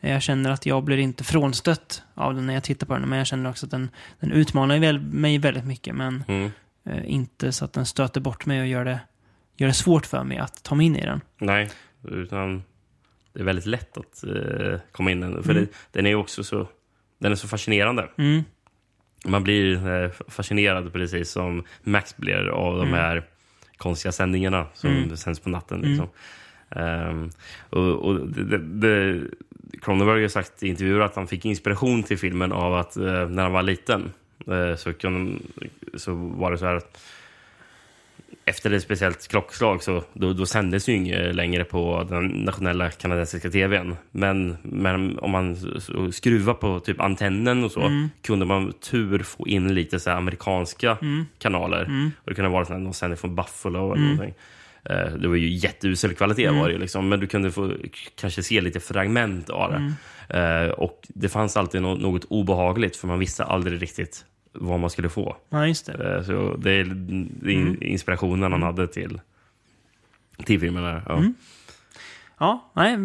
Eh, Jag känner att jag blir inte frånstött av den när jag tittar på den, men jag känner också att den, den utmanar mig väldigt mycket, men Mm. eh, inte så att den stöter bort mig och gör det, gör det svårt för mig att ta mig in i den. Nej, utan det är väldigt lätt att eh, komma in den. För Mm. det, den är också så, den är så fascinerande. Mm. Man blir eh, fascinerad precis som Max blir av de Mm. här konstiga sändningarna som Mm. sänds på natten. Mm. Liksom. Ehm, och, och det, det, Cronenberg har sagt i intervjuer att han fick inspiration till filmen av att eh, när han var liten eh, så, kunde, så var det så här att efter ett speciellt klockslag så då, då sändes ju inget längre på den nationella kanadensiska tvn. Men, men om man skruvar på typ antennen och så Mm. kunde man tur få in lite så amerikanska Mm. kanaler. Mm. Och det kunde vara så här, någon sändning från Buffalo eller Mm. någonting. Eh, Det var ju jätteusel kvalitet Mm. var det ju liksom, men du kunde få kanske se lite fragment av det. Mm. Eh, och det fanns alltid nå- något obehagligt för man visste aldrig riktigt vad man skulle få. Ja, just det. Eh, Så det är Mm. inspirationen han hade till, till filmen. Där. Ja. Mm. Ja, nej,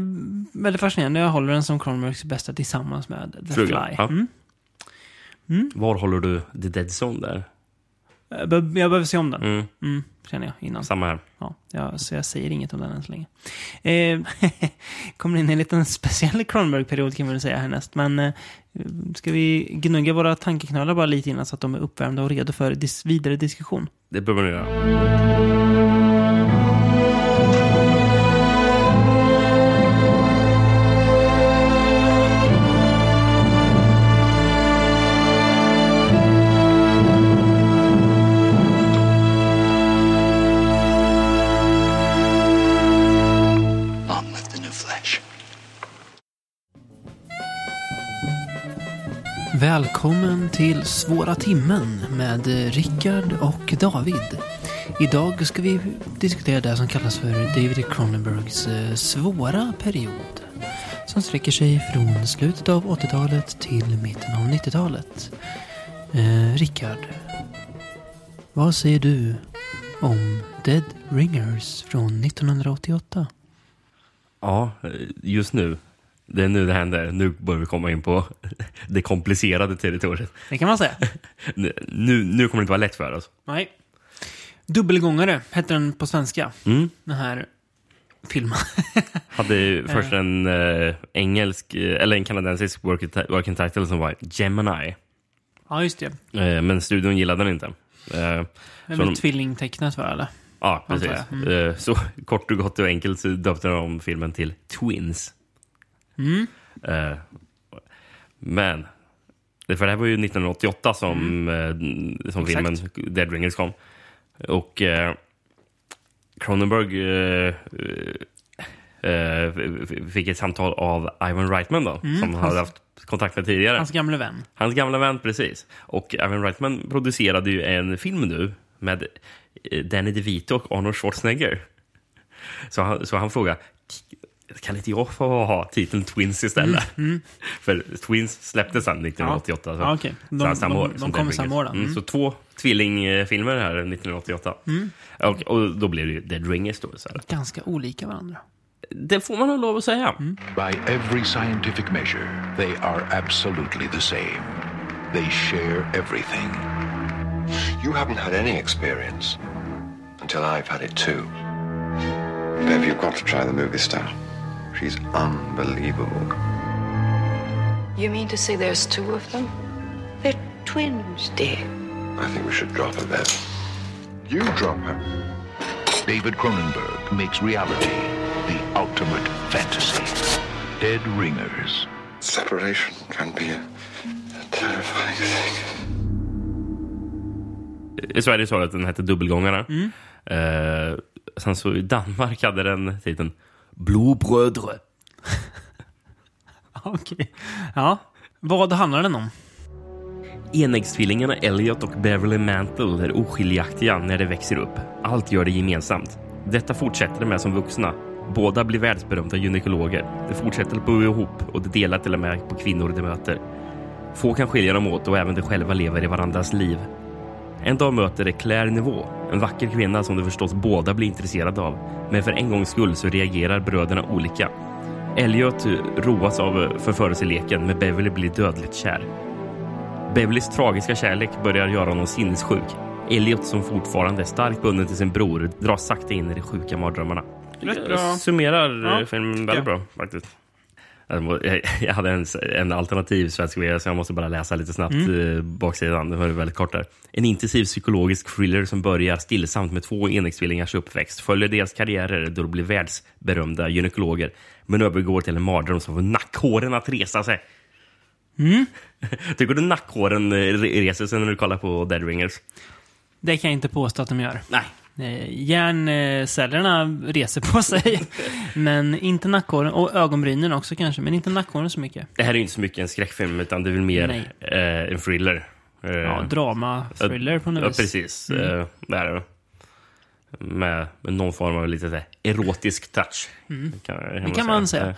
väldigt fascinerande. Jag håller den som Cronenbergs bästa tillsammans med The Fly. Ja. Mm. Var håller du The Dead Zone där? Jag be- jag behöver se om den. Mm. Mm, känner jag innan. Samma här. Ja, jag, så jag säger inget om den än så länge. Eh, <laughs> kommer in i en liten speciell Cronenberg-period kan man väl säga härnäst. Men eh, ska vi gnugga våra tankeknölar bara lite innan så att de är uppvärmda och redo för dis- vidare diskussion? Det behöver man göra. Välkommen till Svåra timmen med Rickard och David. Idag ska vi diskutera det som kallas för David Cronenbergs eh, svåra period. Som sträcker sig från slutet av 80-talet till mitten av 90-talet. Eh, Rickard, vad säger du om Dead Ringers från 1988? Ja, just nu. Det är nu det händer. Nu börjar vi komma in på <laughs> det komplicerade territoriet. Det kan man säga. <laughs> Nu, nu kommer det inte vara lätt för oss. Nej. Dubbelgångare hette den på svenska. Mm. Den här filmen. <laughs> Hade ju först en eh, engelsk, eh, eller en kanadensisk working, ti- working title som var Gemini. ja, just det. Eh, men studion gillade den inte. Eh, Det är väl de- tvillingtecknet va, eller? Ja, precis. Mm. Eh, Så kort och gott och enkelt så döpte de om filmen till Twins. Mm. Eh, Men, det- för det här var ju 1988 som, eh, som filmen Dead Ringers kom. Och eh, Cronenberg eh, eh, fick ett samtal av Ivan Reitman då, Mm, som han hans- hade haft kontakt med tidigare. Hans gamle vän. Hans gamla vän, precis. Och Ivan Reitman producerade ju en film nu med eh, Danny DeVito och Arnold Schwarzenegger. Så han, så han frågade, kan inte jag få ha titeln Twins istället? Mm, mm. <laughs> För Twins släpptes sen 1988. Så, Ja, så De- han samma de- år de som kom samma år då. Mm. Så två tvillingfilmer här 1988. Mm. Och, och då blev det ju Dead Ringers då. Så här. Ganska olika varandra. Det får man ha lov att säga. By every scientific measure, they are absolutely the same. They share everything. You haven't had any experience until I've had it too. Bev, you've got to try the movie star. She's unbelievable. You mean to say there's two of them? They're twins, dear. I think we should drop her then. You drop her. David Cronenberg makes reality the ultimate fantasy. Dead Ringers. Separation can be a, a terrifying thing. I Sverige sa det att den hette Dubbelgångarna. Eh, sen så i Danmark hade den titeln Blodbrödre. <laughs> Okej. Ja. Vad handlar den om? Enäggstvillingarna Elliot och Beverly Mantle är oskiljaktiga när de växer upp. Allt gör det gemensamt. Detta fortsätter de med som vuxna. Båda blir världsberömda gynekologer. De fortsätter att bo ihop och de delar till och med på kvinnor de möter. Få kan skilja dem åt och även de själva lever i varandras liv. En dag möter de Claire Nivå, en vacker kvinna som de förstås båda blir intresserade av. Men för en gångs skull så reagerar bröderna olika. Elliot roas av förförelseleken, men Beverly blir dödligt kär. Beverlys tragiska kärlek börjar göra honom sinnessjuk. Elliot, som fortfarande är starkt bunden till sin bror, dras sakta in i de sjuka mardrömmarna. Rätt bra. Summerar Ja, ja, filmen väldigt bra faktiskt. <laughs> Jag hade en, en alternativ svensk VS, så jag måste bara läsa lite snabbt Mm. eh, baksidan. Det var väldigt kort där. En intensiv psykologisk thriller som börjar stillsamt med två enäggstvilingars uppväxt. Följer deras karriärer då de blir världsberömda gynekologer. Men övergår till en mardröm som får nackhåren att resa sig. Mm. <laughs> Tycker du nackhåren eh, re- reser sig när du kollar på Dead Ringers? Det kan jag inte påstå att de gör. Nej. Eh, Hjärncellerna reser på sig, <laughs> men inte nackhåren. Och ögonbrynen också kanske, men inte nackhåren så mycket. Det här är inte så mycket en skräckfilm, utan det är väl mer eh, en thriller. Eh, Ja, drama, thriller på något ja, vis. precis. Mm. Eh, det är det. Med, med någon form av lite erotisk touch. Mm. Kan, Det kan man säga. Eh,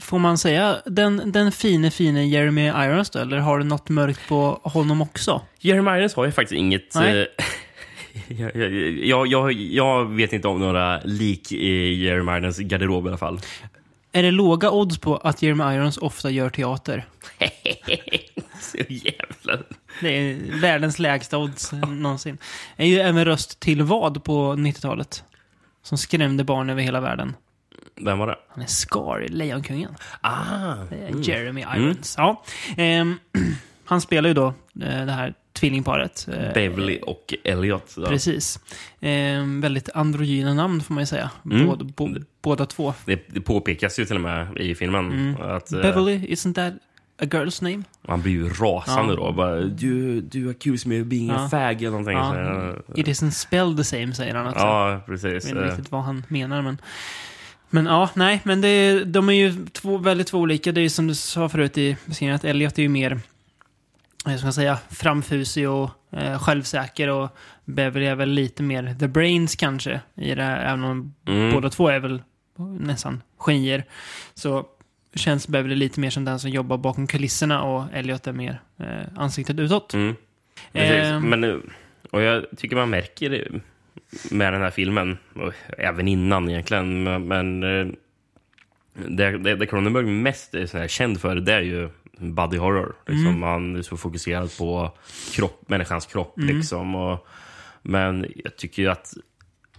Får man säga den, den fine, fine Jeremy Irons då? Eller har du något mörkt på honom också? Jeremy Irons har ju faktiskt inget... Eh, jag, jag, jag, vet inte om några lik i Jeremy Irons garderob i alla fall. Är det låga odds på att Jeremy Irons ofta gör teater? <laughs> Så jävla... Det är världens lägsta odds någonsin. Är ju även röst till vad på 90-talet? Som skrämde barn över hela världen. Vem var det? Han är Scar i Lejonkungen. Ah, Det mm. Jeremy Mm. Irons. Ja. Ehm, <clears throat> han spelar ju då eh, det här tvillingparet. eh, Beverly och Elliot. då. Precis. Ehm, väldigt androgyna namn får man ju säga. Mm. Båda, bo, båda två. Det, det påpekas ju till och med i filmen. Mm. Att, eh, Beverly, isn't that a girl's name? Han blir ju rasande Ja. då. Bara, du, du accuse me of being a Ja. fag eller någonting. Ja. Så, jag- It isn't spelled the same, säger han också. Ja, Jag precis. vet inte Eh, riktigt vad han menar, men... Men ja, nej, men det, de är ju två, väldigt två olika. Det är ju som du sa förut i beskrivningen, att Elliot är ju mer, vad ska man säga, framfusig och eh, självsäker och Beverly är väl lite mer the brains kanske i det här, även om Mm. båda två är väl nästan genier. Så känns Beverly lite mer som den som jobbar bakom kulisserna och Elliot är mer eh, ansiktet utåt. Mm. Ehm. Men, eh, och jag tycker man märker det med den här filmen, och även innan egentligen, men- eh, det, det, det Cronenberg mest är känd för, det är ju body horror. Liksom. Mm. Han är så fokuserad på kropp, människans kropp. Mm. Liksom, och, men jag tycker ju att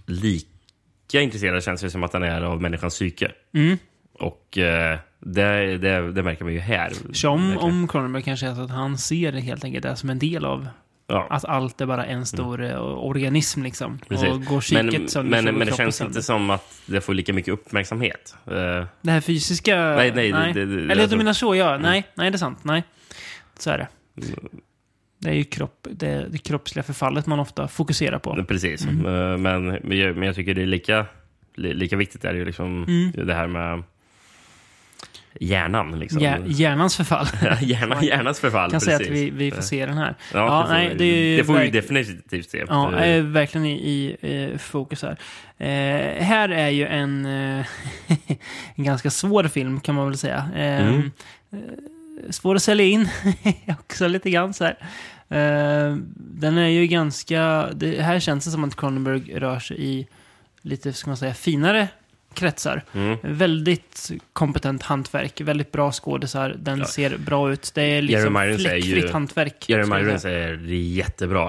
lika intresserad känns det som att han är av människans psyke. Mm. Och eh, det, det, det märker man ju här. Som om Cronenberg kanske är så att han ser det helt enkelt det som en del av Ja. att allt är bara en stor eh, organism liksom. Precis. Och går men, sönder men, men det känns sönder. inte som att det får lika mycket uppmärksamhet. Eh, Det här fysiska... Nej, nej, det- det- det- Eller du menar så, ja. Nej, nej, det är sant. Nej. Så är det. Det är ju kropp, det, det kroppsliga förfallet man ofta fokuserar på. Precis. Mm. Eh, Men, men, jag, men jag tycker det är lika, li, lika viktigt är ju liksom Mm. det här med hjärnan. Liksom. Hjär, hjärnans förfall. <laughs> Hjärna, hjärnans förfall, kan säga att precis. vi, vi får se den här. Ja, får nej, det, det får vi definitivt se. Ja, Eh, är verkligen i, i eh, fokus här. Eh, här är ju en, eh, <laughs> en ganska svår film kan man väl säga. Eh, Mm. eh, svår att sälja in <laughs> också lite grann så här. Eh, den är ju ganska, det här känns det som att Cronenberg rör sig i lite, ska man säga, finare kretsar. Mm. Väldigt kompetent hantverk, väldigt bra skådisar, den Ja. ser bra ut. Det är liksom fläckfritt hantverk. Jeremy Irons är jättebra.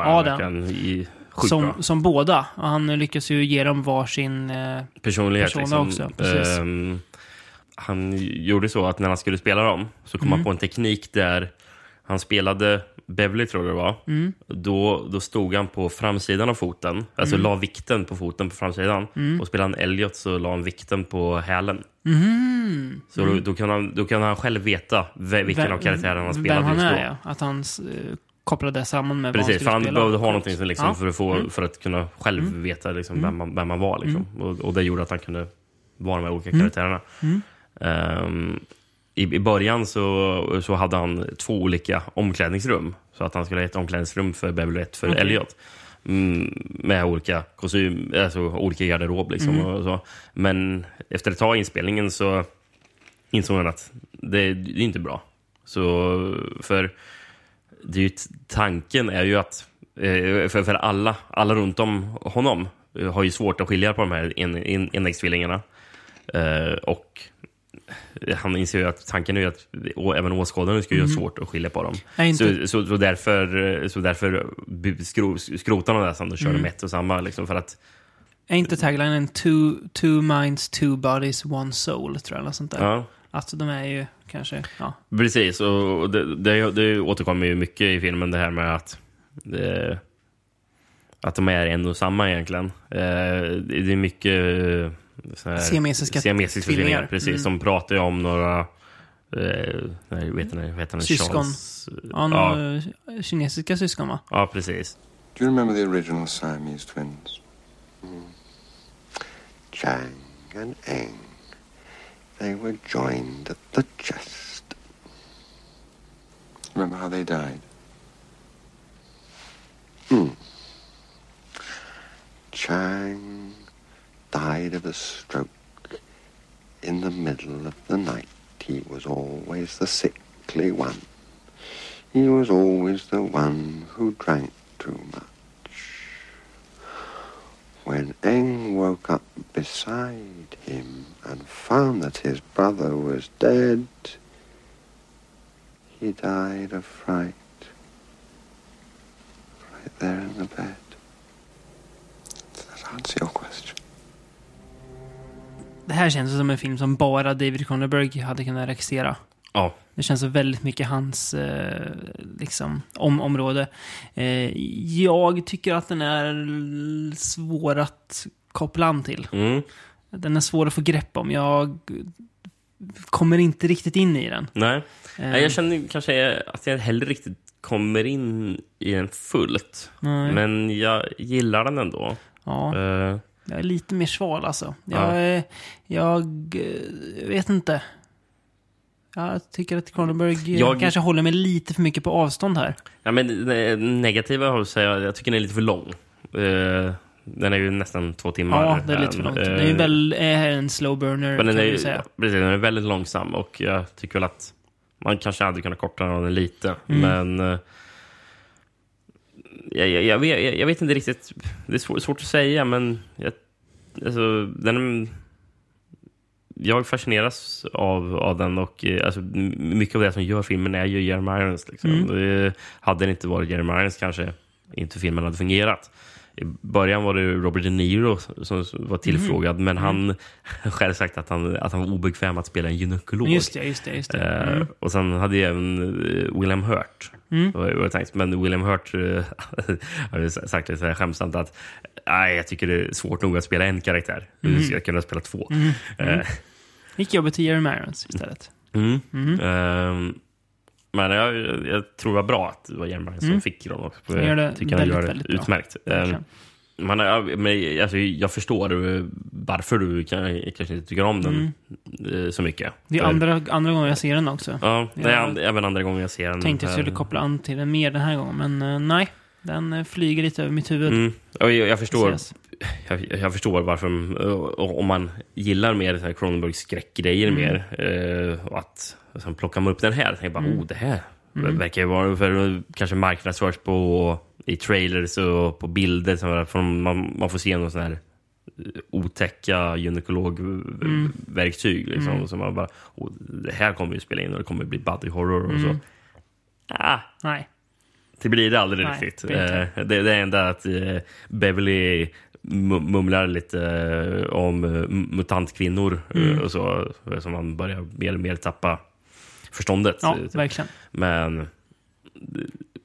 Ja. I- som, bra. som båda. Och han lyckas ju ge dem varsin... Eh, personlighet. liksom. också, precis. Ehm, han gjorde så att när han skulle spela dem så kom Mm. han på en teknik där han spelade Beverly, tror jag det var. Mm. Då, då stod han på framsidan av foten, alltså Mm. la vikten på foten på framsidan. Mm. Och spelade han Elliot så la han vikten på hälen. Mhm. Så då, då, kan han, då kan han själv veta ve- vilken Vem- av karaktärerna han spelade Vem han just då. är, ja. Att han eh, kopplade samman med Precis, för vad han skulle behövde spela. ha någonting som liksom Ja. för, att få, Mm. för att kunna själv Mm. veta liksom Mm. vem, man, vem man var. Liksom. Och, och det gjorde att han kunde vara de här olika Mm. karaktärerna. Mm. I, I början så, så hade han två olika omklädningsrum. Så att han skulle ha ett omklädningsrum för Beverly och ett för Okej. Elliot. Mm, med olika kostym, alltså olika garderob. Liksom, Mm. och så. Men efter ett tag i inspelningen så insåg han att det, det är inte bra. Så för det är ju, tanken är ju att eh, för, för alla, alla runt om honom har ju svårt att skilja på de här en, en, enäggstvillingarna. Eh, och han inser ju att tanken är ju att och även åskådaren ska ju ha Mm. svårt att skilja på dem. Nej, Så, så, så därför, så därför skro, skrotar de det sen och kör Mm. de ett och samma. Liksom, för att, Är inte taglinen two, two minds, two bodies, one soul, tror jag. Eller sånt där. ja. Alltså, de är ju kanske... Ja. Precis, och det, det, det återkommer ju mycket i filmen det här med att det, att de är en och samma egentligen. Eh, det är mycket Siamesiska siamesiska tvillingar. tvillingar. Precis, Mm. som pratar ju om några eh, nej, vet ni, vet ni, Syskon. Charles- Ja, ja, eh, kinesiska syskon, va? ja, precis. Do you remember the original Siamese twins? Mm. Chang and Eng. They were joined at the chest. Remember how they died? Hmm. Chang died of a stroke in the middle of the night. He was always the sickly one. He was always the one who drank too much. When Eng woke up beside him and found that his brother was dead, he died of fright. Right there in the bed. Does that answer your question? Det här känns som en film som bara David Cronenberg hade kunnat regissera. Ja. Det känns väldigt mycket hans eh, liksom, om, område. Eh, jag tycker att den är svår att koppla an till. Mm. Den är svår att få grepp om. Jag kommer inte riktigt in i den. Nej. Eh. Jag känner kanske att jag heller riktigt kommer in i den fullt. Nej. Men jag gillar den ändå. Ja. Eh, Jag är lite mer sval alltså. Jag, Ja. jag eh, vet inte. Jag tycker att Cronenberg eh, Jag- kanske håller mig lite för mycket på avstånd här. Ja, men det negativa har jag att säga, jag tycker den är lite för lång. Eh, den är ju nästan två timmar. Ja, det är lite för långt. Det är ju väl är en slow burner, men den är, säga. precis, den är väldigt långsam och jag tycker väl att man kanske hade kunnat korta den lite. Mm. Men eh, jag, jag, jag, vet, jag, vet inte riktigt. Det är svår, svårt att säga, men jag, alltså, den, jag fascineras av, av den och eh, alltså, mycket av det som gör filmen är ju Jeremy Irons. Liksom. Mm. Det, hade det inte varit Jeremy Irons kanske inte filmen hade fungerat. I början var det Robert De Niro som var tillfrågad, men han har <laughs> själv sagt att han, att han var obekväm att spela en gynekolog. Just det, just det, just det. Eh, Mm. och sen hade jag även eh, William Hurt. Mm. det tänkt. Men William Hurt eh, <laughs> har sagt lite så här skämtsamt att nej, jag tycker det är svårt nog att spela en karaktär. Mm. Ska kunna spela två. Mm. Mm. Eh, Gick jobbet till Jeremy Irons istället. Mm. Mhm. Ehm, men jag, jag tror det var bra att det var Jeremy som Mm. fick rollen också. Han gör det tycker han gör det bra. utmärkt. Ehm, Verkligen. man, men, alltså, jag förstår eh, varför du kan, kanske inte tycker om den eh, så mycket. Mm. Det är andra, andra gången jag ser den också. Ja, det är Jag and, även andra gången jag ser den. tänkte jag skulle här. koppla an till den mer den här gången, men eh, nej. Den eh, flyger lite över mitt huvud. Mm. Jag, jag, förstår. Jag, jag förstår varför, eh, om man gillar mer Cronenbergs skräckgrejer Mm. mer, eh, och att och sen plockar man upp den här tänker bara, Mm. oh, det här Mm. verkar ju vara för kanske marknadsförs på i trailers och på bilder, så från, man, man får se någon sån här eh, otäcka gynekologverktyg. Liksom, Mm. Så man bara, oh, det här kommer ju spela in och det kommer bli body horror och så. Mm. Ah, Nej. Det blir det aldrig Nej, riktigt. det. Eh, Det, det är enda att Beverly mumlar lite eh, om eh, mutantkvinnor eh, Mm. och så. Som man börjar mer och mer tappa förståndet. Ja, typ. verkligen. Men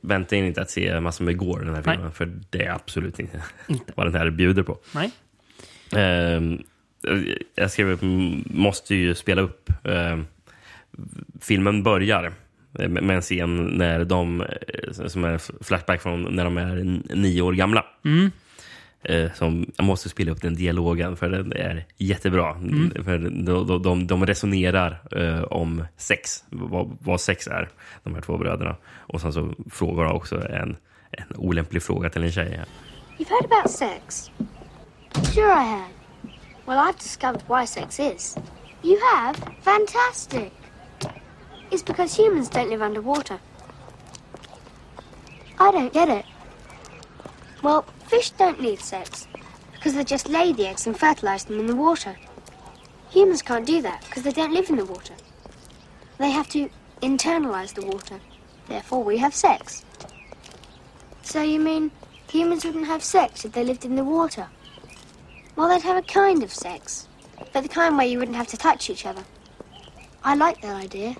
vänta in inte att se massor med går den här Nej. filmen. För det är absolut inte, Inte. <laughs> vad den här bjuder på. Nej. Ehm, jag skrev, mm, måste ju spela upp. ehm, filmen börjar med en scen när de, som är flashback från när de är nio år gamla. Mm. Eh, som, jag måste spela upp den dialogen för den är jättebra. Mm. För de, de, de, de resonerar eh, om sex, vad, vad sex är, de här två bröderna. Och sen så frågar de också en, en olämplig fråga till en tjej. You've heard about sex? Sure I have. Well, I've discovered why sex is. You have? Fantastic. It's because humans don't live underwater. I don't get it. Well, fish don't need sex because they just lay the eggs and fertilize them in the water. Humans can't do that because they don't live in the water. They have to internalize the water. Therefore, we have sex. So you mean humans wouldn't have sex if they lived in the water? Well, they'd have a kind of sex, but the kind where you wouldn't have to touch each other. I like that idea.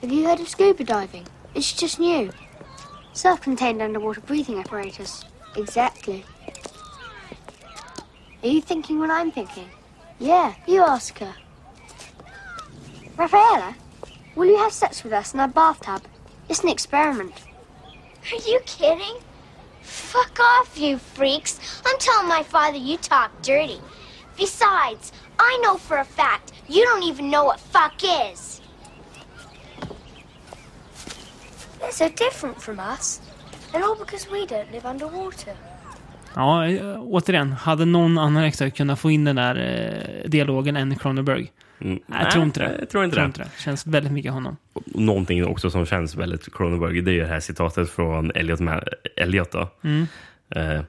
Have you heard of scuba diving? It's just new. Self-contained underwater breathing apparatus. Exactly. Are you thinking what I'm thinking? Yeah, you ask her. Rafaela, will you have sex with us in our bathtub? It's an experiment. Are you kidding? Fuck off, you freaks. I'm telling my father you talk dirty. Besides, I know for a fact you don't even know what fuck is. They're so different from us. And all because we don't live underwater. Ja, eh, återigen. Hade någon annan extra kunnat få in den där eh, dialogen än Cronenberg? Mm. Jag Nej, tror inte det. Jag tror inte det. Känns väldigt mycket honom. Någonting också som känns väldigt Cronenberg, det är ju det här citatet från Elliot. Ma- Elliot då. Mm. Eh,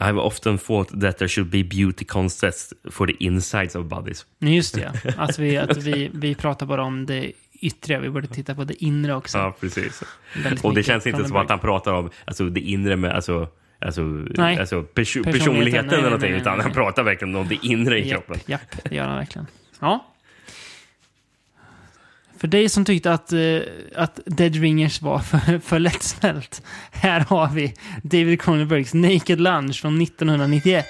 I've often thought that there should be beauty contests for the insides of bodies. Just det, att, vi, att <laughs> vi, vi pratar bara om det yttre. Vi borde titta på det inre också. Ja, precis. Väldigt Och det känns inte som att han pratar om alltså, det inre med alltså, alltså, Nej. alltså perso- Personligheten, personligheten nej, eller nej, någonting, nej, utan nej. han pratar verkligen om det inre i Japp, kroppen. Japp, det gör han verkligen. Ja. För dig som tyckte att, eh, att Dead Ringers var för, för lättsmält. Här har vi David Cronenbergs Naked Lunch från 1991.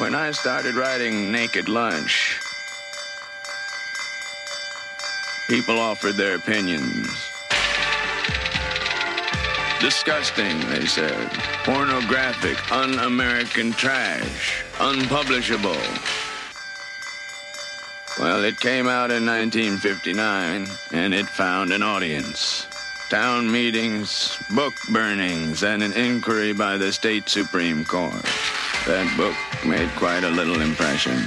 When I started writing Naked Lunch, people offered their opinions. Disgusting, they said. Pornographic, un American trash. Unpublishable. Well, it came out in 1959 and it found an audience. Town meetings, book burnings, and an inquiry by the state Supreme Court. That book made quite a little impression.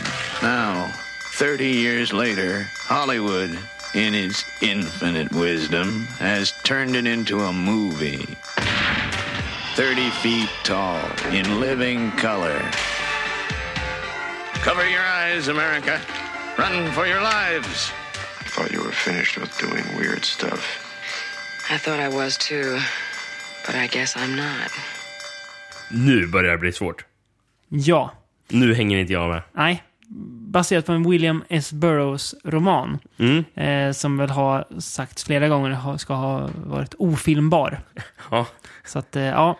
Now, 30 years later, Hollywood, in its infinite wisdom, has turned it into a movie. 30 feet tall, in living color. Cover your eyes, America. Run for your lives. I thought you were finished with doing weird stuff. I thought I was too, but I guess I'm not. Nu börjar det bli svårt. Ja. Nu hänger inte jag med. Nej. Baserat på en William S. Burroughs roman. Mm. Eh, som väl har sagts flera gånger ha- ska ha varit ofilmbar. <laughs> Ja. Så att, eh, ja.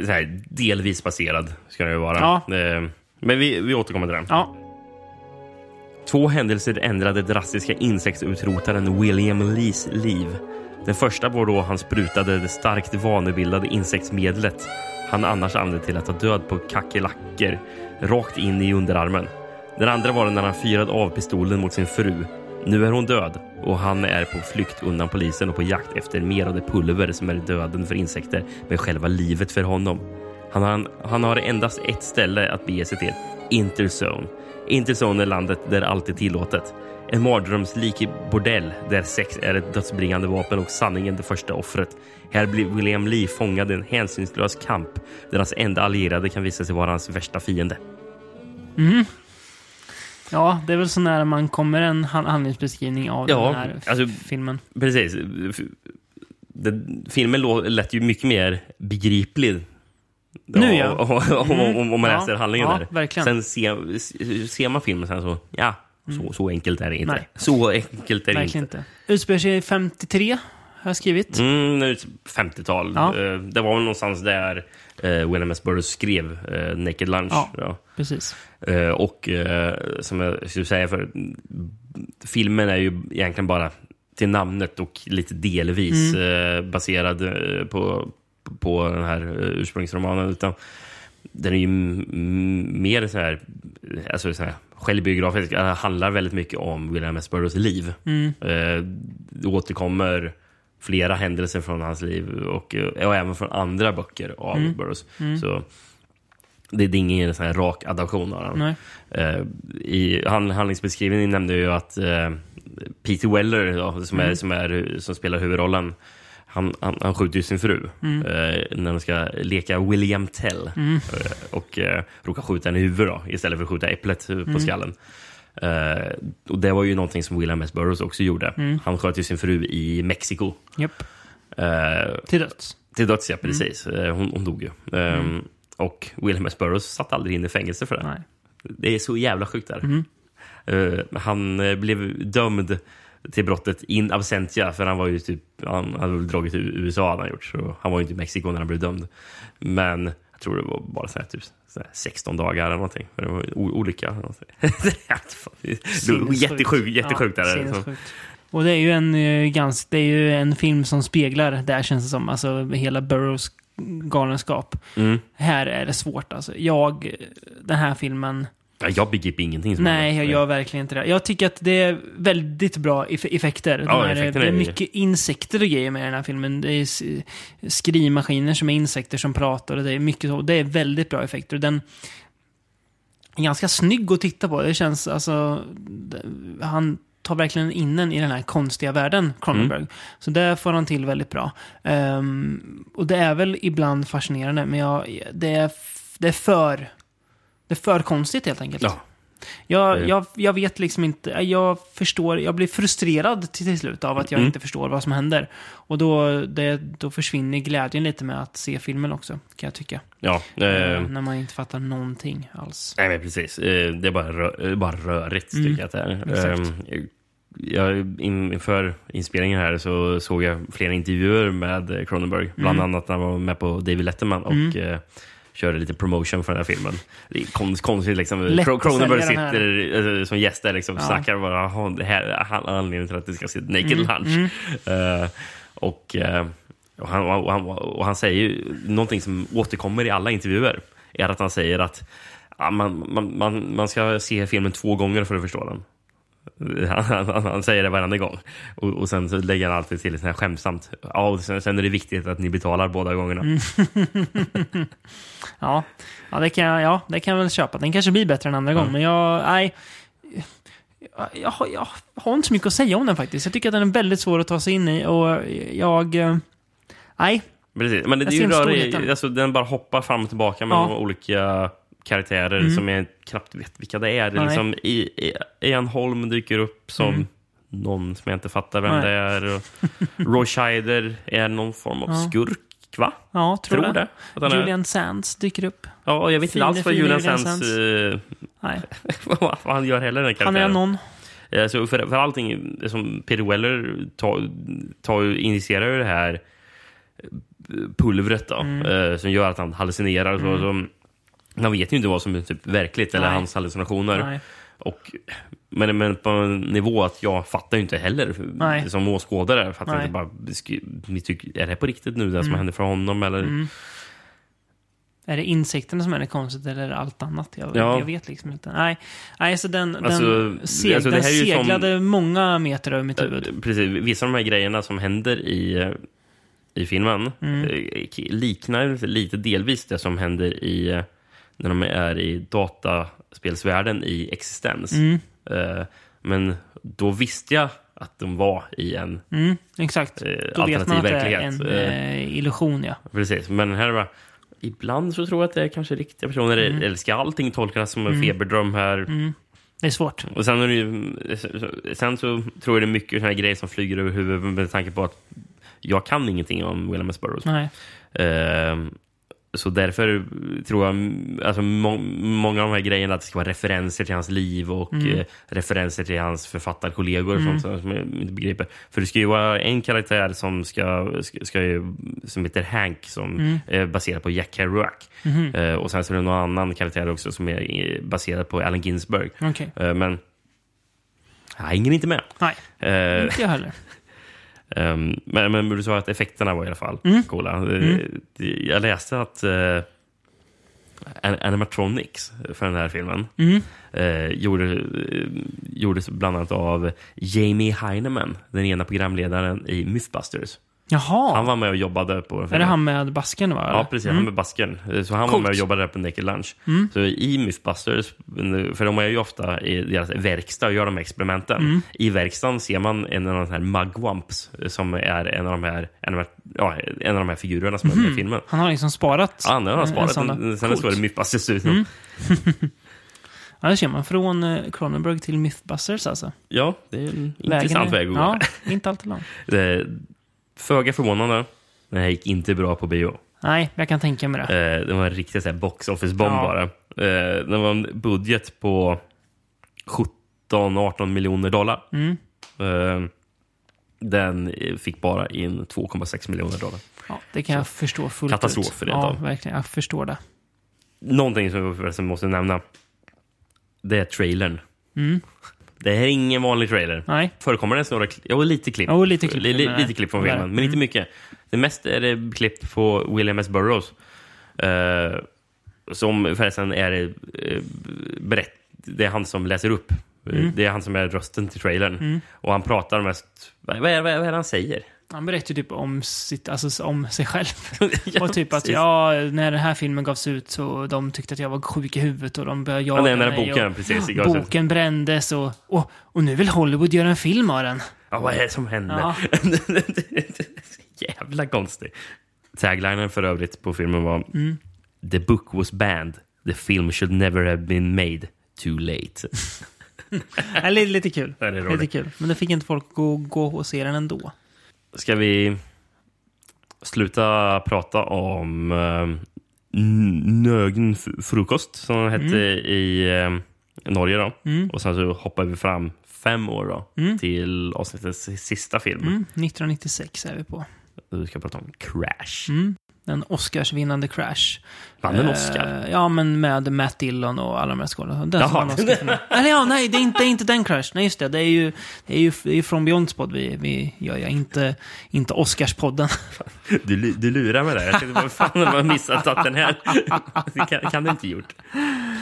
Så här, delvis baserad ska det ju vara. Ja. Eh, Men vi, vi återkommer till den. Ja. Två händelser ändrade drastiska insektsutrotaren William Lees liv. Den första var då han sprutade det starkt vanebildade insektsmedlet han annars använde till att ta död på kackerlackor rakt in i underarmen. Den andra var när han fyrade av pistolen mot sin fru. Nu är hon död och han är på flykt undan polisen och på jakt efter mer av det pulver som är döden för insekter men själva livet för honom. Han har, han har endast ett ställe att bege sig till, Interzone. Interzone är landet där allt är tillåtet. En mardrömslik bordell där sex är ett dödsbringande vapen och sanningen det första offret. Här blir William Lee fångad i en hänsynslös kamp där hans enda allierade kan visa sig vara hans värsta fiende. Mm. Ja, det är väl så nära man kommer en han- handlingsbeskrivning av Ja, den här alltså, filmen. Precis. Det, filmen lät ju mycket mer begriplig. Nu, ja. Om, om man Mm. läser handlingen ja, där. verkligen. Sen ser, ser man filmen sen så, ja, så, så enkelt är det inte. Nej. Så enkelt är det Verkligen inte. inte. Utspelar sig 53, har jag skrivit. Mm, nu är det 50-tal. Ja. Eh, Det var väl någonstans där uh, William S. Burroughs skrev eh, Naked Lunch. Ja. Precis. Eh, och eh, som jag skulle säga, för filmen är ju egentligen bara till namnet och lite delvis eh, baserad eh, på, på den här eh, ursprungsromanen. Utan den är ju mer så här, alltså så här självbiografisk. Den handlar väldigt mycket om William S. Burroughs liv. Mm. Eh, det återkommer flera händelser från hans liv och, eh, och även från andra böcker av Mm. Burroughs. Mm. Så det, är ingen sån rak adaption av den. Eh, I hand, handlingsbeskrivningen nämnde jag ju att eh, Peter Weller, då, som, är, Mm. som, är, som spelar huvudrollen, han, han, han skjuter ju sin fru Mm. eh, när de ska leka William Tell. Mm. Eh, och eh, råkar skjuta henne i huvudet då, istället för att skjuta äpplet på Mm. skallen. Eh, och det var ju någonting som William S. Burroughs också gjorde. Mm. Han sköt ju sin fru i Mexiko. Japp. Eh, Till döds. till döds, ja. Precis. Eh, Hon, hon dog ju. Eh, Mm. Och William S. Burroughs satt aldrig in i fängelse för det. Nej. Det är så jävla sjukt där. Mm. Eh, han blev dömd till brottet in absentia, för han var ju typ, han hade väl dragit till USA han gjort, så han var ju inte i Mexiko när han blev dömd. Men jag tror det var bara så här, typ, så här 16 dagar eller någonting. För det var olika. jättesjukt, jättesjukt Ja, är det. sinnessjukt. Och det är ju en eh, ganska, det är ju en film som speglar, där känns det som, alltså hela Burroughs galenskap. Mm. Här är det svårt alltså. Jag, den här filmen, jag begriper ingenting. Som nej, jag gör verkligen inte det. Jag tycker att det är väldigt bra eff- effekter. De Ja, här, effekterna det är är- mycket insekter och grejer med den här filmen. Det är skrivmaskiner som är insekter som pratar och det är mycket så. Det är väldigt bra effekter. Den är ganska snygg att titta på. Det känns alltså... Han tar verkligen in en i den här konstiga världen, Cronenberg. Mm. Så det får han till väldigt bra. Ehm, och det är väl ibland fascinerande, men jag, det, är, det är för... Det är för konstigt helt enkelt. Ja. Jag, Eh. jag, jag vet liksom inte, jag förstår, jag blir frustrerad till, till slut av att jag Mm. inte förstår vad som händer. Och då, det, då försvinner glädjen lite med att se filmen också, kan jag tycka. Ja, Eh, eh, när man inte fattar någonting alls. Nej, men precis. Eh, Det är bara, rö eh, bara rörigt, Mm, tycker jag att det är. exakt. Eh, Jag, in- inför inspelningen här så såg jag flera intervjuer med eh, Cronenberg. Bland Mm. annat när han var med på David Letterman och Mm. eh, körde lite promotion för den här filmen. Det är konst, konstigt liksom. Cronenberg sitter eh, som gäst där liksom, Ja. snackar bara "Jaha, det här är anledningen till att du ska se Naked Mm, Lunch. Eh, och, eh, och, han, och, han, och han säger ju någonting som återkommer i alla intervjuer. Är att han säger att ja, man, man, man, man ska se filmen två gånger för att förstå den. Han, han, han säger det varenda gång. Och, och sen så lägger han alltid till så här skämtsamt. Ja, och sen, sen är det viktigt att ni betalar båda gångerna. Mm. <laughs> ja, ja, det kan ja, det kan jag väl köpa. Den kanske blir bättre än andra gången, men jag, nej. Jag, jag, har- jag har inte så mycket att säga om den faktiskt. Jag tycker att den är väldigt svår att ta sig in i och jag... eh, Nej. Precis. Men det, Jag är ju inte rörig, storheten. alltså, den bara hoppar fram och tillbaka med Ja. olika karaktärer Mm. som jag knappt vet vilka det är. Nej. liksom, i, Ian Holm dyker upp som Mm. någon som jag inte fattar vem Nej. det är. Och <laughs> Roy Scheider är någon form av Ja. skurk, va? Ja, tror, Tror det. det. Han är- Julian Sands dyker upp. Ja, och jag vet inte alls vad Julian Julian Sands... Eh, <laughs> Nej. vad han gör heller, den Han karaktären. är någon. Alltså för, för allting som Peter Weller tar, tar, initierar ju det här eh, pulvret då, Mm. eh, som gör att han hallucinerar. Mm. så, man vet ju inte vad som är typ verkligt eller Nej. hans hallucinationer. Nej. Och, men, men på en nivå att jag fattar ju inte heller Nej. som åskådare. Fattar Nej. inte bara, tycker, är det på riktigt nu det som Mm. händer för honom? Eller? Mm. Är det insekterna som är det konstigt eller är det allt annat? Jag, Ja. jag vet liksom inte. Nej, Nej så den, Alltså, den, seg, alltså, den ju som- seglade många meter över mitt huvud. Precis, vissa av de här grejerna som händer i, i filmen Mm. eh, liknar lite delvis det som händer i när de är i dataspelsvärlden i existens. Mm. Eh, Men då visste jag att de var i en Mm, exakt. eh, Då vet man alternativ att det är verklighet. en Eh, eh, illusion, ja. Precis, men här var Ibland så tror jag att det är kanske riktiga personer. Mm. Eller ska allting tolkas som en Mm. feberdröm här? Mm. Det är svårt. Och sen, är det ju, sen så tror jag det är mycket såna här grejer som flyger över huvudet med tanke på att jag kan ingenting om William S. Burroughs. Nej. Eh, så därför tror jag alltså, må, många av de här grejerna att det ska vara referenser till hans liv och Mm. eh, referenser till hans författarkollegor och Mm. sånt som jag inte begriper. För det ska ju vara en karaktär som ska, ska, ska ju, som heter Hank som Mm. är baserad på Jack Kerouac. Mhm. Eh, och sen så är det någon annan karaktär också som är eh, baserad på Allen Ginsberg. Okej. Eh, men jag hänger inte med. Nej, Eh, inte jag heller. Ehm, men, men du sa att effekterna var i alla fall Mm. coola. Mm. Jag läste att uh, animatronics för den här filmen Mm. eh, gjorde, gjordes bland annat av Jamie Heineman, den ena programledaren i Mythbusters. Jaha. Han var med och jobbade på den Är det han med basken va? Ja, precis. Mm. Han med basken. Eh, Så han Coolt. var med och jobbade där på Naked Lunch. Mm. Så i Mythbusters, för de är ju ofta i deras verkstad och gör de här experimenten. Mm. I verkstaden ser man en av de här mugwumps eh, som är en av de här, en av, de här- ja, en av de här figurerna som är med i Mhm. filmen. Han har liksom sparat Ja, har en- han en sparat. Den- Sen står det Mythbusters-studion. Mm. <laughs> Ja, det ser man. Från eh, Cronenberg till Mythbusters alltså. Ja, det är en intressant väg att gå. Ja, inte alltid lång. <laughs> Föga förvånande. Den här gick inte bra på bio. Nej, jag kan tänka mig det. Eh, det var en riktig så här, box office-bomb Ja. bara. Eh, det var en budget på 17-18 miljoner dollar. Mm. Eh, den fick bara in 2,6 miljoner dollar. Ja, det kan jag förstå fullt Katastrof ut. det Ja, då. verkligen. Jag förstår det. Någonting som jag måste nämna. Det är trailern. Mm. Det här är ingen vanlig trailer. Nej. Förekommer det några klipp? Jo, lite klipp. Jo, lite klipp, Li- li- men- lite klipp från men- filmen, men inte mm. mycket. Det mest är det klipp på William S. Burroughs. Eh, som förresten är uh, berätt... Det är han som läser upp. Mm. Det är han som är rösten till trailern. Mm. Och han pratar mest... Vad vad är, vad är det han säger? Han berättar typ om, sitt, alltså, om sig själv. <laughs> Ja, och typ att precis. ja, när den här filmen gavs ut så de tyckte att jag var sjuk i huvudet och de började jaga Ja, där mig. boken, och, precis, ut. Boken brändes och, och, och nu vill Hollywood göra en film av den. Ja, vad är det som händer? Ja. <laughs> Jävla konstigt. Taglinen för övrigt på filmen var Mm. The book was banned. The film should never have been made. Too late. <laughs> Lite, lite kul. Ja, det är lite kul. Men det fick inte folk gå, gå och se den ändå. Ska vi sluta prata om uh, Nögen frukost som den hette Mm. i eh, Norge då. Mm. Och sen så hoppar vi fram fem år då Mm. till avsnittets sista film. Mm, 1996 är vi på. Vi ska prata om Crash. En Oscarsvinnande Crash. Vann den Eh, Oscar? ja, men med Matt Dillon och alla de här. Den som Jaha. vann Oscar för den. Eller ja, nej, det är inte, inte den Crash. Nej, just det. Det är ju, det är ju, det är från Beyonds podd vi, vi gör, ja. Inte, inte Oscarspodden. <laughs> Du, du lurar mig där. Jag tänkte, vad fan har man missat att den här... Det kan, kan det inte gjort.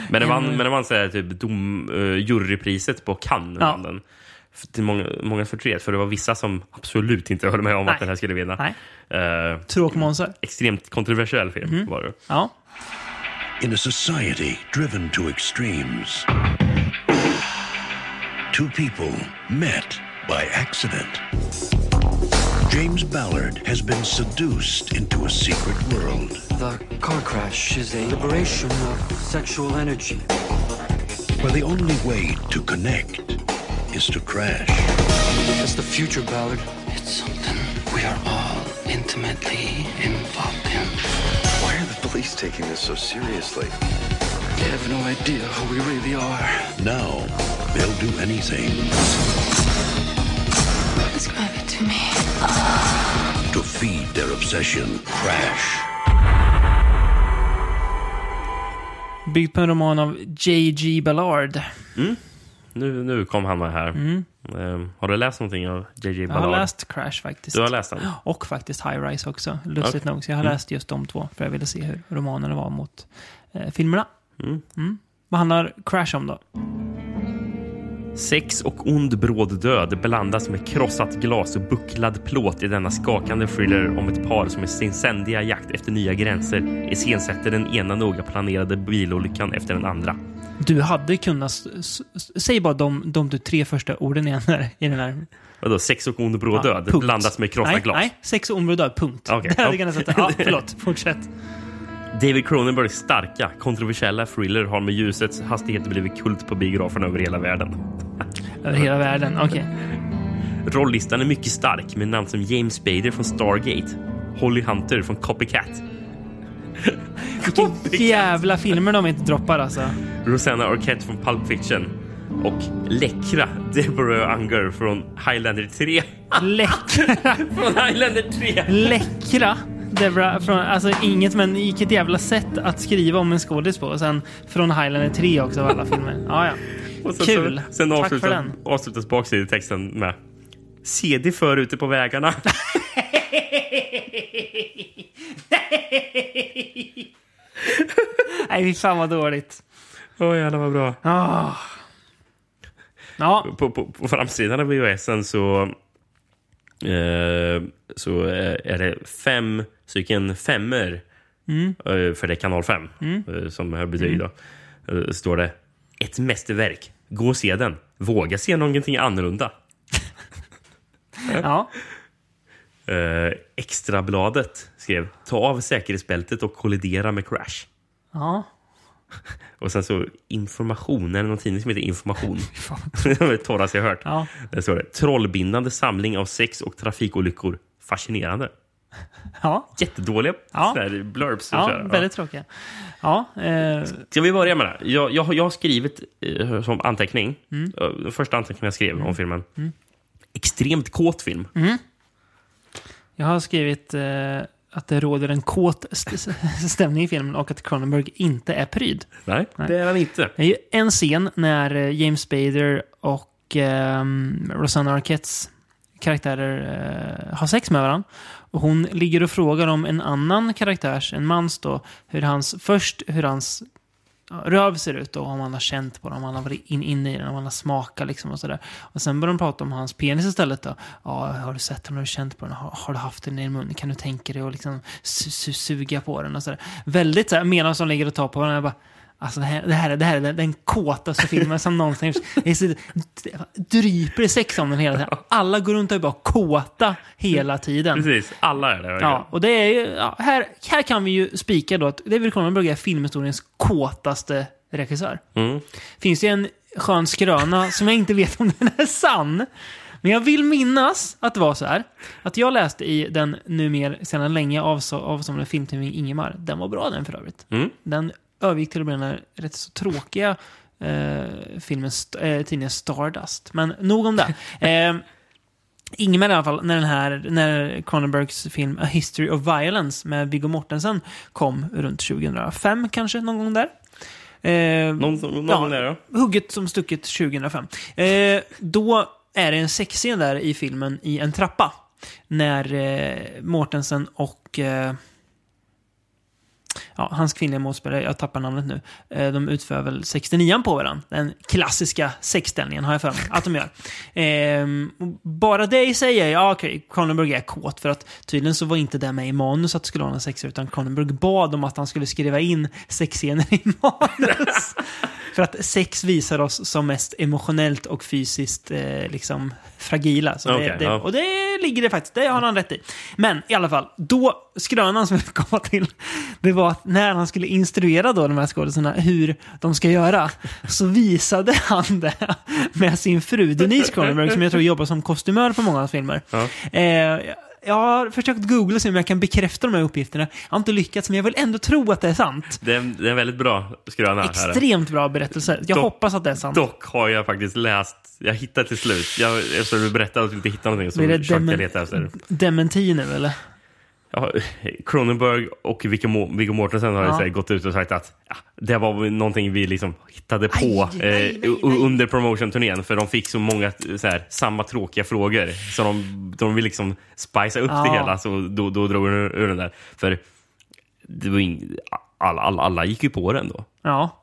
Men det vann, men det vann så här, typ dom, uh, jurypriset på Cannes. Ja. Den. F- Till många, många förtret, för det var vissa som absolut inte höll med om Nej. att den här skulle vinna. Nej. Uh, Tråkmånsar. extremt kontroversiell film Mhm. var det. Ja. In a society driven to extremes, two people met by accident. James Ballard has been seduced into a secret world. The car crash is a liberation of sexual energy. Where the only way to connect is to crash. It's the future, Ballard. It's something we are all intimately involved in. Why are the police taking this so seriously? They have no idea who we really are. Now, they'll do anything Describe it to me. to feed their obsession, Crash. Byggd på en roman av J.G. Ballard. Mm. Nu, nu kom han med här. Mm. Ehm, har du läst någonting av JJ Jag Ballard? har läst Crash faktiskt. Du har läst den? Och faktiskt High Rise också, lustigt Okej. nog. Så jag har Mm. läst just de två, för jag ville se hur romanerna var mot eh, filmerna. Mm. Mm. Vad handlar Crash om då? Sex och ond bråd död blandas med krossat glas och bucklad plåt i denna skakande thriller om ett par som i sin ständiga jakt efter nya gränser iscensätter den ena noga planerade bilolyckan efter den andra. Du hade kunnat... Säg bara de, de, de tre första orden igen här, i den här... Vadå, sex och ond bråd Ja, död punkt. blandas med krossat glas? Nej, sex och område död, punkt. Okej, Det hade ja. jag kunnat sätta. Ja, <laughs> förlåt. Fortsätt. David Cronenbergs starka, kontroversiella thriller har med ljusets hastighet blivit kult på biograferna över hela världen. <laughs> Över hela världen, okej. <laughs> Rollistan är mycket stark med namn som James Spader från Stargate, Holly Hunter från Copycat, <laughs> Vilka jävla filmer de inte droppar alltså. Rosanna Arquette från Pulp Fiction och läckra Deborah Unger från Highlander 3. <laughs> Läckra. från Highlander 3. Läckra. Debra, från, alltså inget men vilket jävla sätt att skriva om en skådis på. Och sen från Highlander 3 också av alla filmer. Ja, ja. Och sen, Kul. Så, sen Tack för den. avslutas baksidetexten med dig för ute på vägarna. <laughs> <laughs> Nej, fy fan vad dåligt. Åh jävlar vad bra. Ah. Ja. På, på, på framsidan av VHSen så, eh, så eh, är det fem stycken femmer Mm. eh, för det är kanal 5 Mm. eh, som här betyg. Då. Eh, står det ett mästerverk. Gå och se den. Våga se någonting annorlunda. <laughs> Ja. Eh, Extrabladet skrev ta av säkerhetsbältet och kollidera med Crash. Ja. <laughs> Och sen så information, eller någon tidning som heter Information. <laughs> <laughs> det var det torraste jag hört. Ja. Där står det trollbindande samling av sex och trafikolyckor. Fascinerande. Ja. Jättedåliga Ja. blurbs. Ja, väldigt tråkiga. Ja. Eh, Ska vi börja med det? Jag, jag, har- jag har skrivit eh, som anteckning, Mm. eh, första anteckningen jag skrev om filmen. Mm. Extremt kåt film. mm. Jag har skrivit eh, att det råder en kåt st stämning i filmen och att Cronenberg inte är pryd. Nej, det är han inte. Det är ju en scen när eh, James Spader och ehm, Rosanna Arquettes karaktärer eh, har sex med varandra. Och hon ligger och frågar om en annan karaktärs, en mans då, hur hans, först hur hans röv ser ut och om han har känt på den, om han har varit in, inne i den, om han har smakat liksom och sådär. Och sen börjar de prata om hans penis istället då. Ja, har du sett den, har du känt på den, har, har du haft den i din mun, kan du tänka dig att liksom su su suga på den och sådär. Väldigt såhär, medan de ligger och tar på varandra, jag bara Alltså det här, det här, är- det här är den, den kåtaste filmen som någonsin gjorts. Det så, dryper sex om den hela tiden. Alla går runt och är bara kåta hela tiden. Precis, alla är det. verkligen. Ja, och det är ju, ja, här, här kan vi ju spika då att David Cronenberg är filmhistoriens kåtaste regissör. Mm. Finns det en skön skröna som jag inte vet om den är sann. Men jag vill minnas att det var så här. Att jag läste i den numera sedan länge avso- avsomnade filmtidningen Ingemar. Den var bra den för övrigt. Mm. Den övergick till att bli den här rätt så tråkiga eh, filmen, eh, tidningen Stardust. Men nog om det. <laughs> Eh, Ingemar i alla fall, när den här, när Cronenbergs film A History of Violence med Viggo Mortensen kom runt 2005 kanske, någon gång där. Eh, Någon, någon gång där då. Hugget som stucket 2005. Eh, då är det en sexscen där i filmen i en trappa. När eh, Mortensen och eh, ja, hans kvinnliga motspelare, jag tappar namnet nu, eh, de utför väl 69 på varandra. Den klassiska sexställningen har jag för mig att de gör. <laughs> Och bara det i sig är, ja okej, Cronenberg är kåt för att tydligen så var inte det med i manus att det skulle vara någon sex utan Cronenberg bad om att han skulle skriva in sexscener i manus. <laughs> för att sex visar oss som mest emotionellt och fysiskt eh, liksom fragila. Så det, Okej, det, ja. Och det ligger det faktiskt, det har han rätt i. Men i alla fall, då, skrönan som jag komma till, det var att när han skulle instruera då de här skådespelarna hur de ska göra, så visade han det med sin fru Denise Cronenberg, som jag tror jobbar som kostymör på många av hans filmer. Eh, jag har försökt googla se om jag kan bekräfta de här uppgifterna. Jag har inte lyckats, men jag vill ändå tro att det är sant. Det är, en, det är en väldigt bra skröna. här. Extremt bra berättelse. Jag Dock- hoppas att det är sant. Dock har jag faktiskt läst, jag hittade till slut, jag, eftersom du berättade att du inte hittade någonting så försökte jag leta efter. Dementi nu, eller? Ja, Cronenberg och Viggo Mo- Viggo Mortensen har Ja. gått ut och sagt att ja, det var någonting vi liksom hittade på Aj, eh, nej, u- under promotion-turnén. För de fick så många så här, samma tråkiga frågor. Så de, de vill liksom spicea upp Ja. det hela. Så då, då drog de ur den där. För det var ing, alla, alla, alla gick ju på den då. Ja.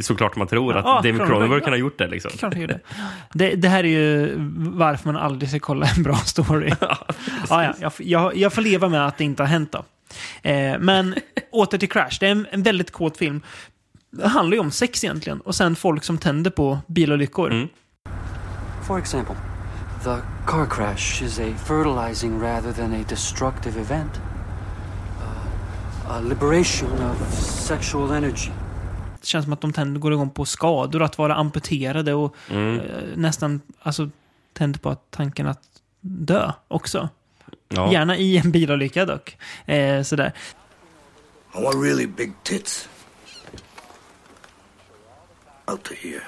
Såklart man tror att Ja, David Cronenberg, kan ha gjort det. Liksom. Klart han gjorde. <laughs> Det, det här är ju varför man aldrig ska kolla en bra story. <laughs> ja, ja, jag, jag, jag får leva med att det inte har hänt då. Eh, men åter till Crash. Det är en, en väldigt kåt film. Det handlar ju om sex egentligen. Och sen folk som tänder på bilolyckor. For example, the car crash is a fertilizing rather than a destructive event. Uh, a liberation of sexual energy. Det känns som att de tänder, går igång på skador, att vara amputerade och Mm. eh, nästan, alltså tänd på att tanken att dö också. Ja. Gärna i en bilolycka dock. Eh, sådär. I want really big tits. Out to here.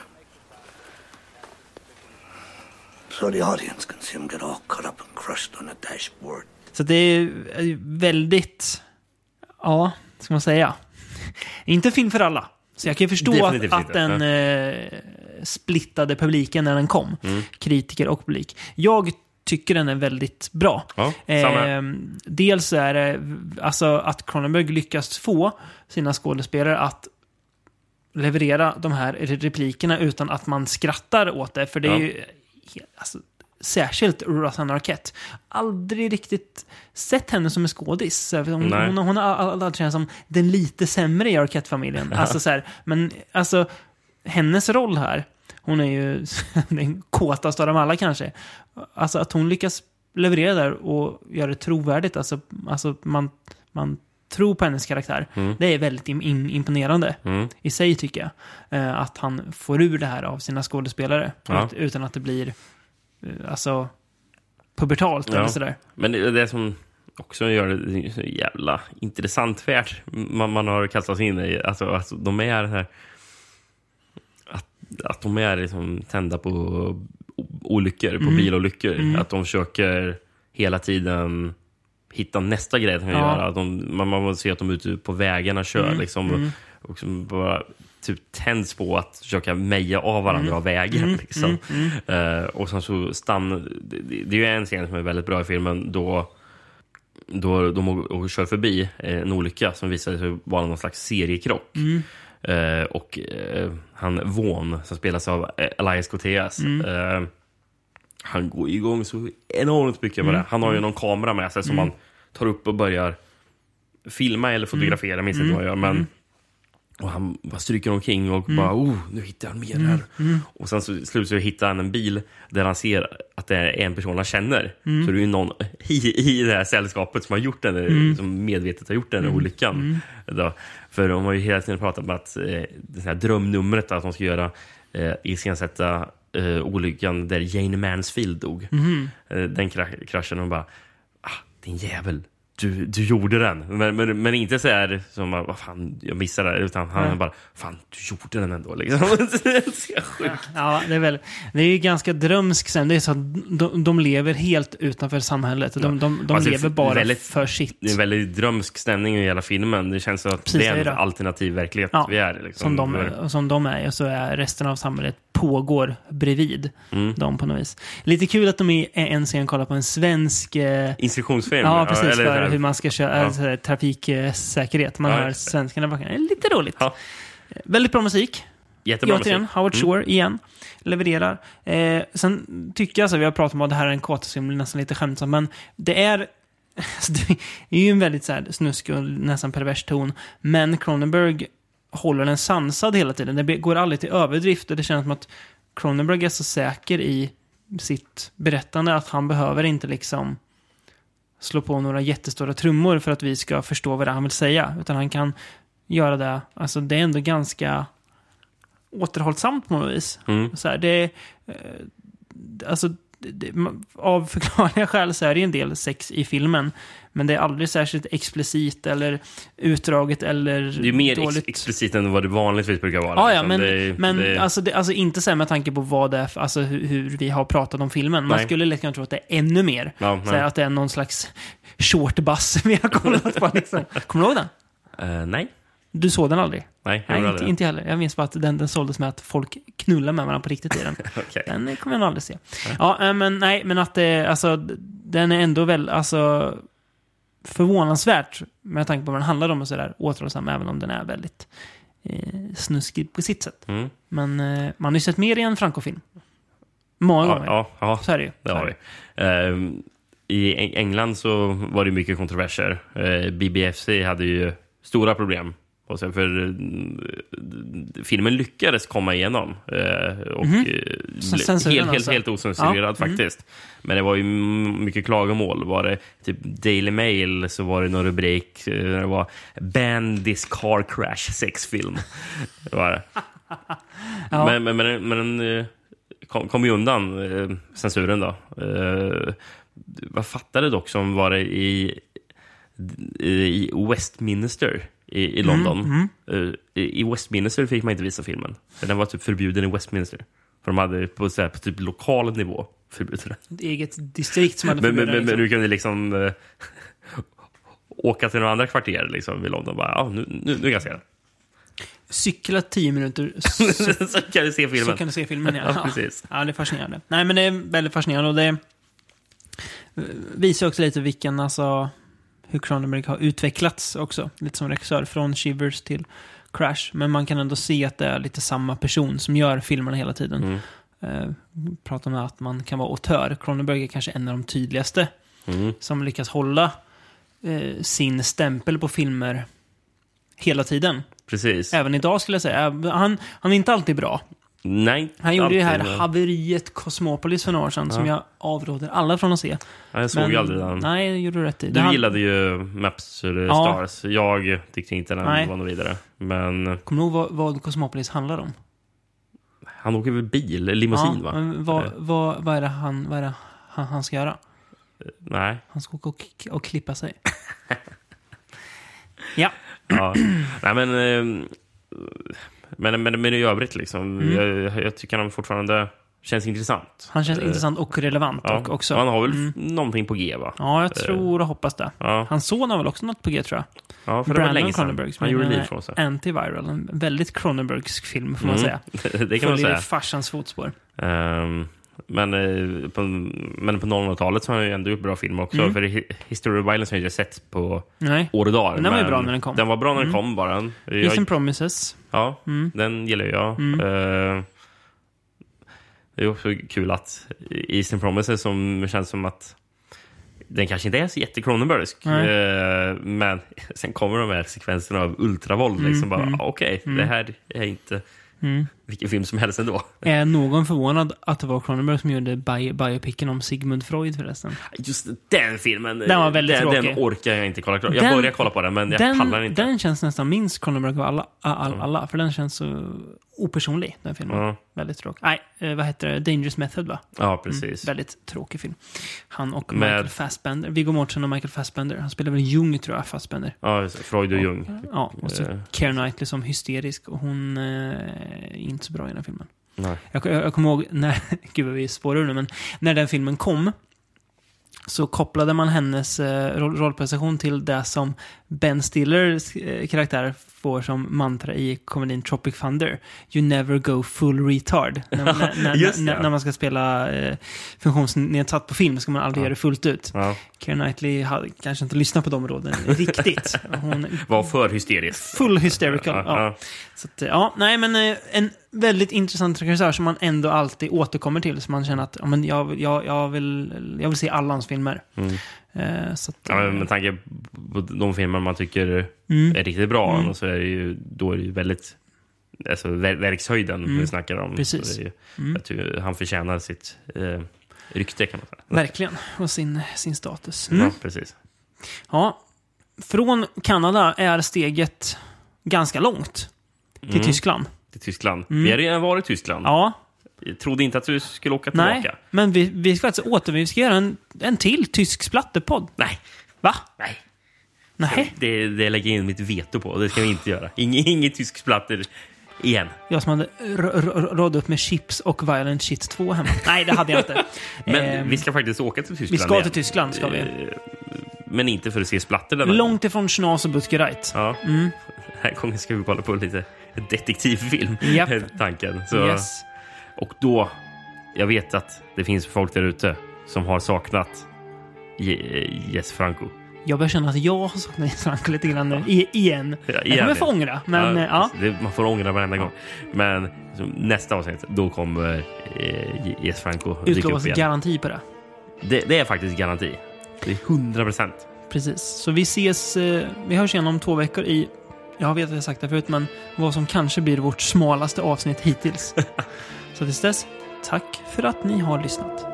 So the audience can see him get all cut up and crushed on the dashboard. Så det är väldigt, ja, ska man säga. Inte film för alla. Så jag kan ju förstå att, att den eh, splittade publiken när den kom. Mm. Kritiker och publik. Jag tycker den är väldigt bra. Ja. Eh, dels är det alltså att Cronenberg lyckas få sina skådespelare att leverera de här replikerna utan att man skrattar åt det. För det är Ja. ju alltså, särskilt Rosanna Arquette. Aldrig riktigt sett henne som en skådis. Hon, hon, hon har all- alltid känts som den lite sämre i Arquette-familjen. Ja. Alltså, så här, men alltså, hennes roll här, hon är ju <laughs> den kåtaste av dem alla kanske. Alltså att hon lyckas leverera där och göra det trovärdigt. Alltså, alltså man, man tror på hennes karaktär. Mm. Det är väldigt im- imponerande Mm. i sig tycker jag. Eh, att han får ur det här av sina skådespelare. Ja. Ut- Utan att det blir alltså pubertalt eller sådär. Men det, det som också gör det så jävla intressant färt man, man har kastat sig in i, alltså, alltså de är här att, att de är liksom tända på olyckor, på Mm. bilolyckor. Mm. Att de försöker hela tiden hitta nästa grej de kan Ja. göra. Att de, man, man ser att de är ute på vägarna och kör Mm. liksom. Mm. Och bara typ tänds på att försöka meja av varandra Mm. av vägen. Mm, Liksom. mm, Eh, och sen så stann... Det, det är ju en scen som är väldigt bra i filmen då, då de och kör förbi eh, en olycka som visade sig vara någon slags seriekrock. Mm. Eh, och eh, han Vaughn, som spelas av Elias Koteas, Mm. han går igång så enormt mycket Mm. det. Han har ju någon kamera med sig som Mm. han tar upp och börjar filma eller fotografera, jag minns inte Mm. vad han gör. Men, Mm. Och han bara stryker omkring och Mm. bara oh, nu hittar han mer Mm. här. Mm. Och sen så slut så hittar han en bil där han ser att det är en person han känner. Mm. Så det är ju någon i, i det här sällskapet som har gjort den, Mm. som medvetet har gjort den Mm. olyckan. Mm. Då. För de har ju hela tiden pratat om att eh, det här drömnumret att de ska göra eh, iscensätta eh, olyckan där Jane Mansfield dog. Mhm. Eh, den kra- kraschen och bara ah, din jävel. Du, du gjorde den. Men, men, men inte så här som vad fan, jag missade det. Utan han Nej. bara, fan, du gjorde den ändå. Liksom. <laughs> det är sjukt. Ja, det är väl, det är ju ganska drömsk sen. Det är så att de, de lever helt utanför samhället. De, de, de Alltså, lever bara väldigt- för sitt. Det är väldigt drömsk stämning i hela filmen. Det känns som att Precis, det är en det. alternativ verklighet Ja, vi är liksom. som, de, som de är, och så är resten av samhället pågår bredvid Mm. dem på något vis. Lite kul att de i en scen kollar på en svensk... Eh, Instruktionsfilm. ja, precis. eller för hur man ska köra Ja. alltså, trafiksäkerhet. Man Ja, hör svenskarna bakom. Lite roligt. Eh, Väldigt bra musik. Jättebra Återigen, musik. Howard Mm. Shore igen. Levererar. Eh, sen tycker jag, alltså, vi har pratat om att det här är en kåtfilm, nästan lite skämtsamt, men det är <laughs> alltså, det är ju en väldigt så här, snuskig och nästan pervers ton. Men Cronenberg håller den sansad hela tiden. Det går aldrig till överdrift och det känns som att Cronenberg är så säker i sitt berättande att han behöver inte liksom slå på några jättestora trummor för att vi ska förstå vad det är han vill säga. Utan han kan göra det, alltså det är ändå ganska återhållsamt på något vis. Mm. Så här, det, eh, alltså, det, av förklarliga <laughs> skäl så är det en del sex i filmen. Men det är aldrig särskilt explicit eller utdraget eller Det är mer ex dåligt. explicit än vad det vanligtvis brukar vara. Ja, ja, liksom. men, det, men det, Alltså, det, alltså inte så med tanke på vad det är, för, alltså hur, hur vi har pratat om filmen. Man Nej. skulle lätt kunna tro att det är ännu mer. Ja, så att det är någon slags <laughs> short bus <laughs> vi har kollat på. Liksom. Kommer du ihåg den? Eh, nej. Du såg den aldrig? Nej, jag Nej, inte, aldrig inte heller. Jag minns bara att den, den såldes med att folk knullar med varandra på riktigt i den. <laughs> Okej. Den kommer jag nog aldrig se. Ja, eh, men nej, men att det, alltså, den är ändå väl, alltså, förvånansvärt med tanke på vad den handlar om och sådär, återhållsam, även om den är väldigt eh, snuskig på sitt sätt. Mm. Men eh, man har ju sett mer i en Franco-film. Många Ja, gånger. ja, ja, Så är det ju. det har vi. Ehm, I Eng- England så var det mycket kontroverser. Uh, BBFC hade ju stora problem. Och sen för eh, filmen lyckades komma igenom. eh, och censuren helt, helt, alltså? helt osensurerad Ja, mm. faktiskt. Men det var ju mycket klagomål. Var det typ Daily Mail så var det någon rubrik. Det var Ban this car crash sex film. Det <laughs> var det. <laughs> Ja. Men, men, men, men den kom, kom ju undan censuren då. Vad fattade dock som var det i, i Westminster i, i London. Mm, Eh, i, I Westminster fick man inte visa filmen. Den var typ förbjuden i Westminster. För de hade på, så här, på typ lokal nivå förbjudit den. Ett eget distrikt som hade Men, men, förbjudit men, den, men liksom. du kunde liksom eh, <laughs> åka till några andra kvarter liksom, i London. Bara, ja, nu, nu, nu kan jag se den. Cykla tio minuter <laughs> så, så kan du se filmen. Så kan du se filmen, ja. <laughs> Ja, precis. Ja, det är fascinerande. Nej, men det är väldigt fascinerande och det visar också lite vilken, alltså, hur Cronenberg har utvecklats också. Lite som regissör, från Shivers till Crash. Men man kan ändå se att det är lite samma person som gör filmerna hela tiden. Mm. Eh, pratar om att man kan vara autör. Cronenberg är kanske en av de tydligaste Mm. som lyckas hålla eh, sin stämpel på filmer hela tiden. Precis. Även idag skulle jag säga. Han, han är inte alltid bra. Nej, Han gjorde ju här men- haveriet Cosmopolis för några år sedan som Ja. jag avråder alla från att se. Ja, jag såg ju aldrig den. Nej, det gjorde du rätt i. Det Du han- gillade ju Maps the Ja. Stars. Jag tyckte inte den Nej. var något vidare. Men Kommer du ihåg vad, vad Cosmopolis handlar om? han åker väl bil, limousin ja, va? Men vad, Eh, vad, vad är det, han, vad är det han, han ska göra? Nej. Han ska åka och, och klippa sig. <laughs> ja. Ja. Nej men, eh, men, men, men i övrigt liksom. Mm. Jag, jag tycker han fortfarande känns intressant. Han känns Eh, intressant och relevant Ja, och också. Han har väl Mm. någonting på G va? Ja, jag Eh, tror och hoppas det. Ja. Hans son har väl också något på G tror jag. Ja, för det var Brandon länge sedan. Han gjorde liv från sig. Antiviral. En väldigt Cronenbergsk film får man Mm. säga. <laughs> Det kan man Följer säga. i farsans fotspår. Ehm, men, eh, på, men på 00-talet så har han ju ändå gjort bra filmer också. Mm. För Hi- History of Violence har jag inte sett på Nej. år och dagar. Den var ju bra när den kom. Den var bra när den Mm. kom bara. Jag, Eastern Promises. Ja, Mm. den gillar jag. Mm. Eh, det är också kul att Eastern Promises som känns som att den kanske inte är så jätte-Cronenbergsk. Nej. Eh, men <laughs> sen kommer de här sekvenserna av ultravåld. Mm, Liksom bara, mm. okej, Mm. det här är inte Mm. Vilken film som helst ändå. Är någon förvånad att det var Cronenberg som gjorde bi biopicen om Sigmund Freud förresten? Just den filmen. Den var väldigt den, tråkig. Den orkar jag inte kolla klart. Jag Den- börjar kolla på den, men jag pallar inte. Den känns nästan minst Cronenberg av alla, all, Mm. alla, för den känns så opersonlig, den filmen. Ja. Väldigt tråkig. Nej, eh, vad heter det? Dangerous Method, va? Ja, precis. väldigt tråkig film. Han och Med- Michael Fassbender. Viggo Mortensen och Michael Fassbender. Han spelar väl Jung, tror jag, Fassbender. Ja. Freud och Jung. Ja, och så Eh, Keira Knightley som hysterisk och hon eh, inte så bra i den här filmen. Nej. Jag, jag, jag kommer ihåg när, <laughs> gud vad vi spårar nu, men när den filmen kom så kopplade man hennes eh, roll, rollprestation till det som Ben Stillers eh, karaktär får som mantra i komedin Tropic Thunder. You never go full retard. <laughs> när, när, när, Just när, man ska spela eh, funktionsnedsatt på film ska man aldrig Ja. göra det fullt ut. Ja. Keira Knightley hade kanske inte lyssnat på de råden <laughs> riktigt. Hon Var för hysterisk. Full hysterical. Ja, Ja. ja. Så att, ja, nej men eh, en väldigt intressant regissör som man ändå alltid återkommer till. Så man känner att ja, men jag, jag, jag, vill, jag vill se alla hans filmer. Mm. Eh, att, Ja, men med tanke på de filmer man tycker Mm. är riktigt bra, Mm. så är det ju, då är det ju väldigt alltså, ver- verkshöjden Mm. vi snackar om. Precis. Ju, Mm. Jag tycker han förtjänar sitt eh, rykte kan man säga. Verkligen. Och sin, sin status. Ja, Mm. precis. Ja. Från Kanada är steget ganska långt till Mm. Tyskland. Till Tyskland. Mm. Vi har redan varit i Tyskland. Ja. Jag trodde inte att du skulle åka Nej, tillbaka. men vi, vi ska faktiskt åter... Vi ska göra en, en till tysk splatterpodd. Nej. Va? Nej. Nej. Det, det lägger jag in mitt veto på. Det ska vi inte göra. Inget, inget tysk splatter igen. Jag som hade r- r- radat upp med chips och Violent Shit 2 hemma. <laughs> Nej, det hade jag inte. Men Ehm, vi ska faktiskt åka till Tyskland Vi ska igen. till Tyskland, ska vi. Eh, Men inte för att se splatter den här Långt ifrån Schnauz och Butgereit. Ja. Mm. Den här gången ska vi kolla på lite detektivfilm. Är <laughs> Tanken. Så, Yes. Och då, jag vet att det finns folk där ute som har saknat Je- Jess Franco. Jag börjar känna att jag har saknat Jens Franco lite grann nu. I, igen. Ja, Jag igen. kommer få ångra, men ja. ja. Det, man får ångra varenda gång. Men nästa avsnitt, då kommer eh, Jess Franco Utlovas garanti på det. Det, det är faktiskt garanti. Det är 100 procent. Precis. Så vi ses, eh, vi hörs igen om två veckor i, jag vet att jag sagt det förut, men vad som kanske blir vårt smalaste avsnitt hittills. <laughs> Så tills dess, tack för att ni har lyssnat.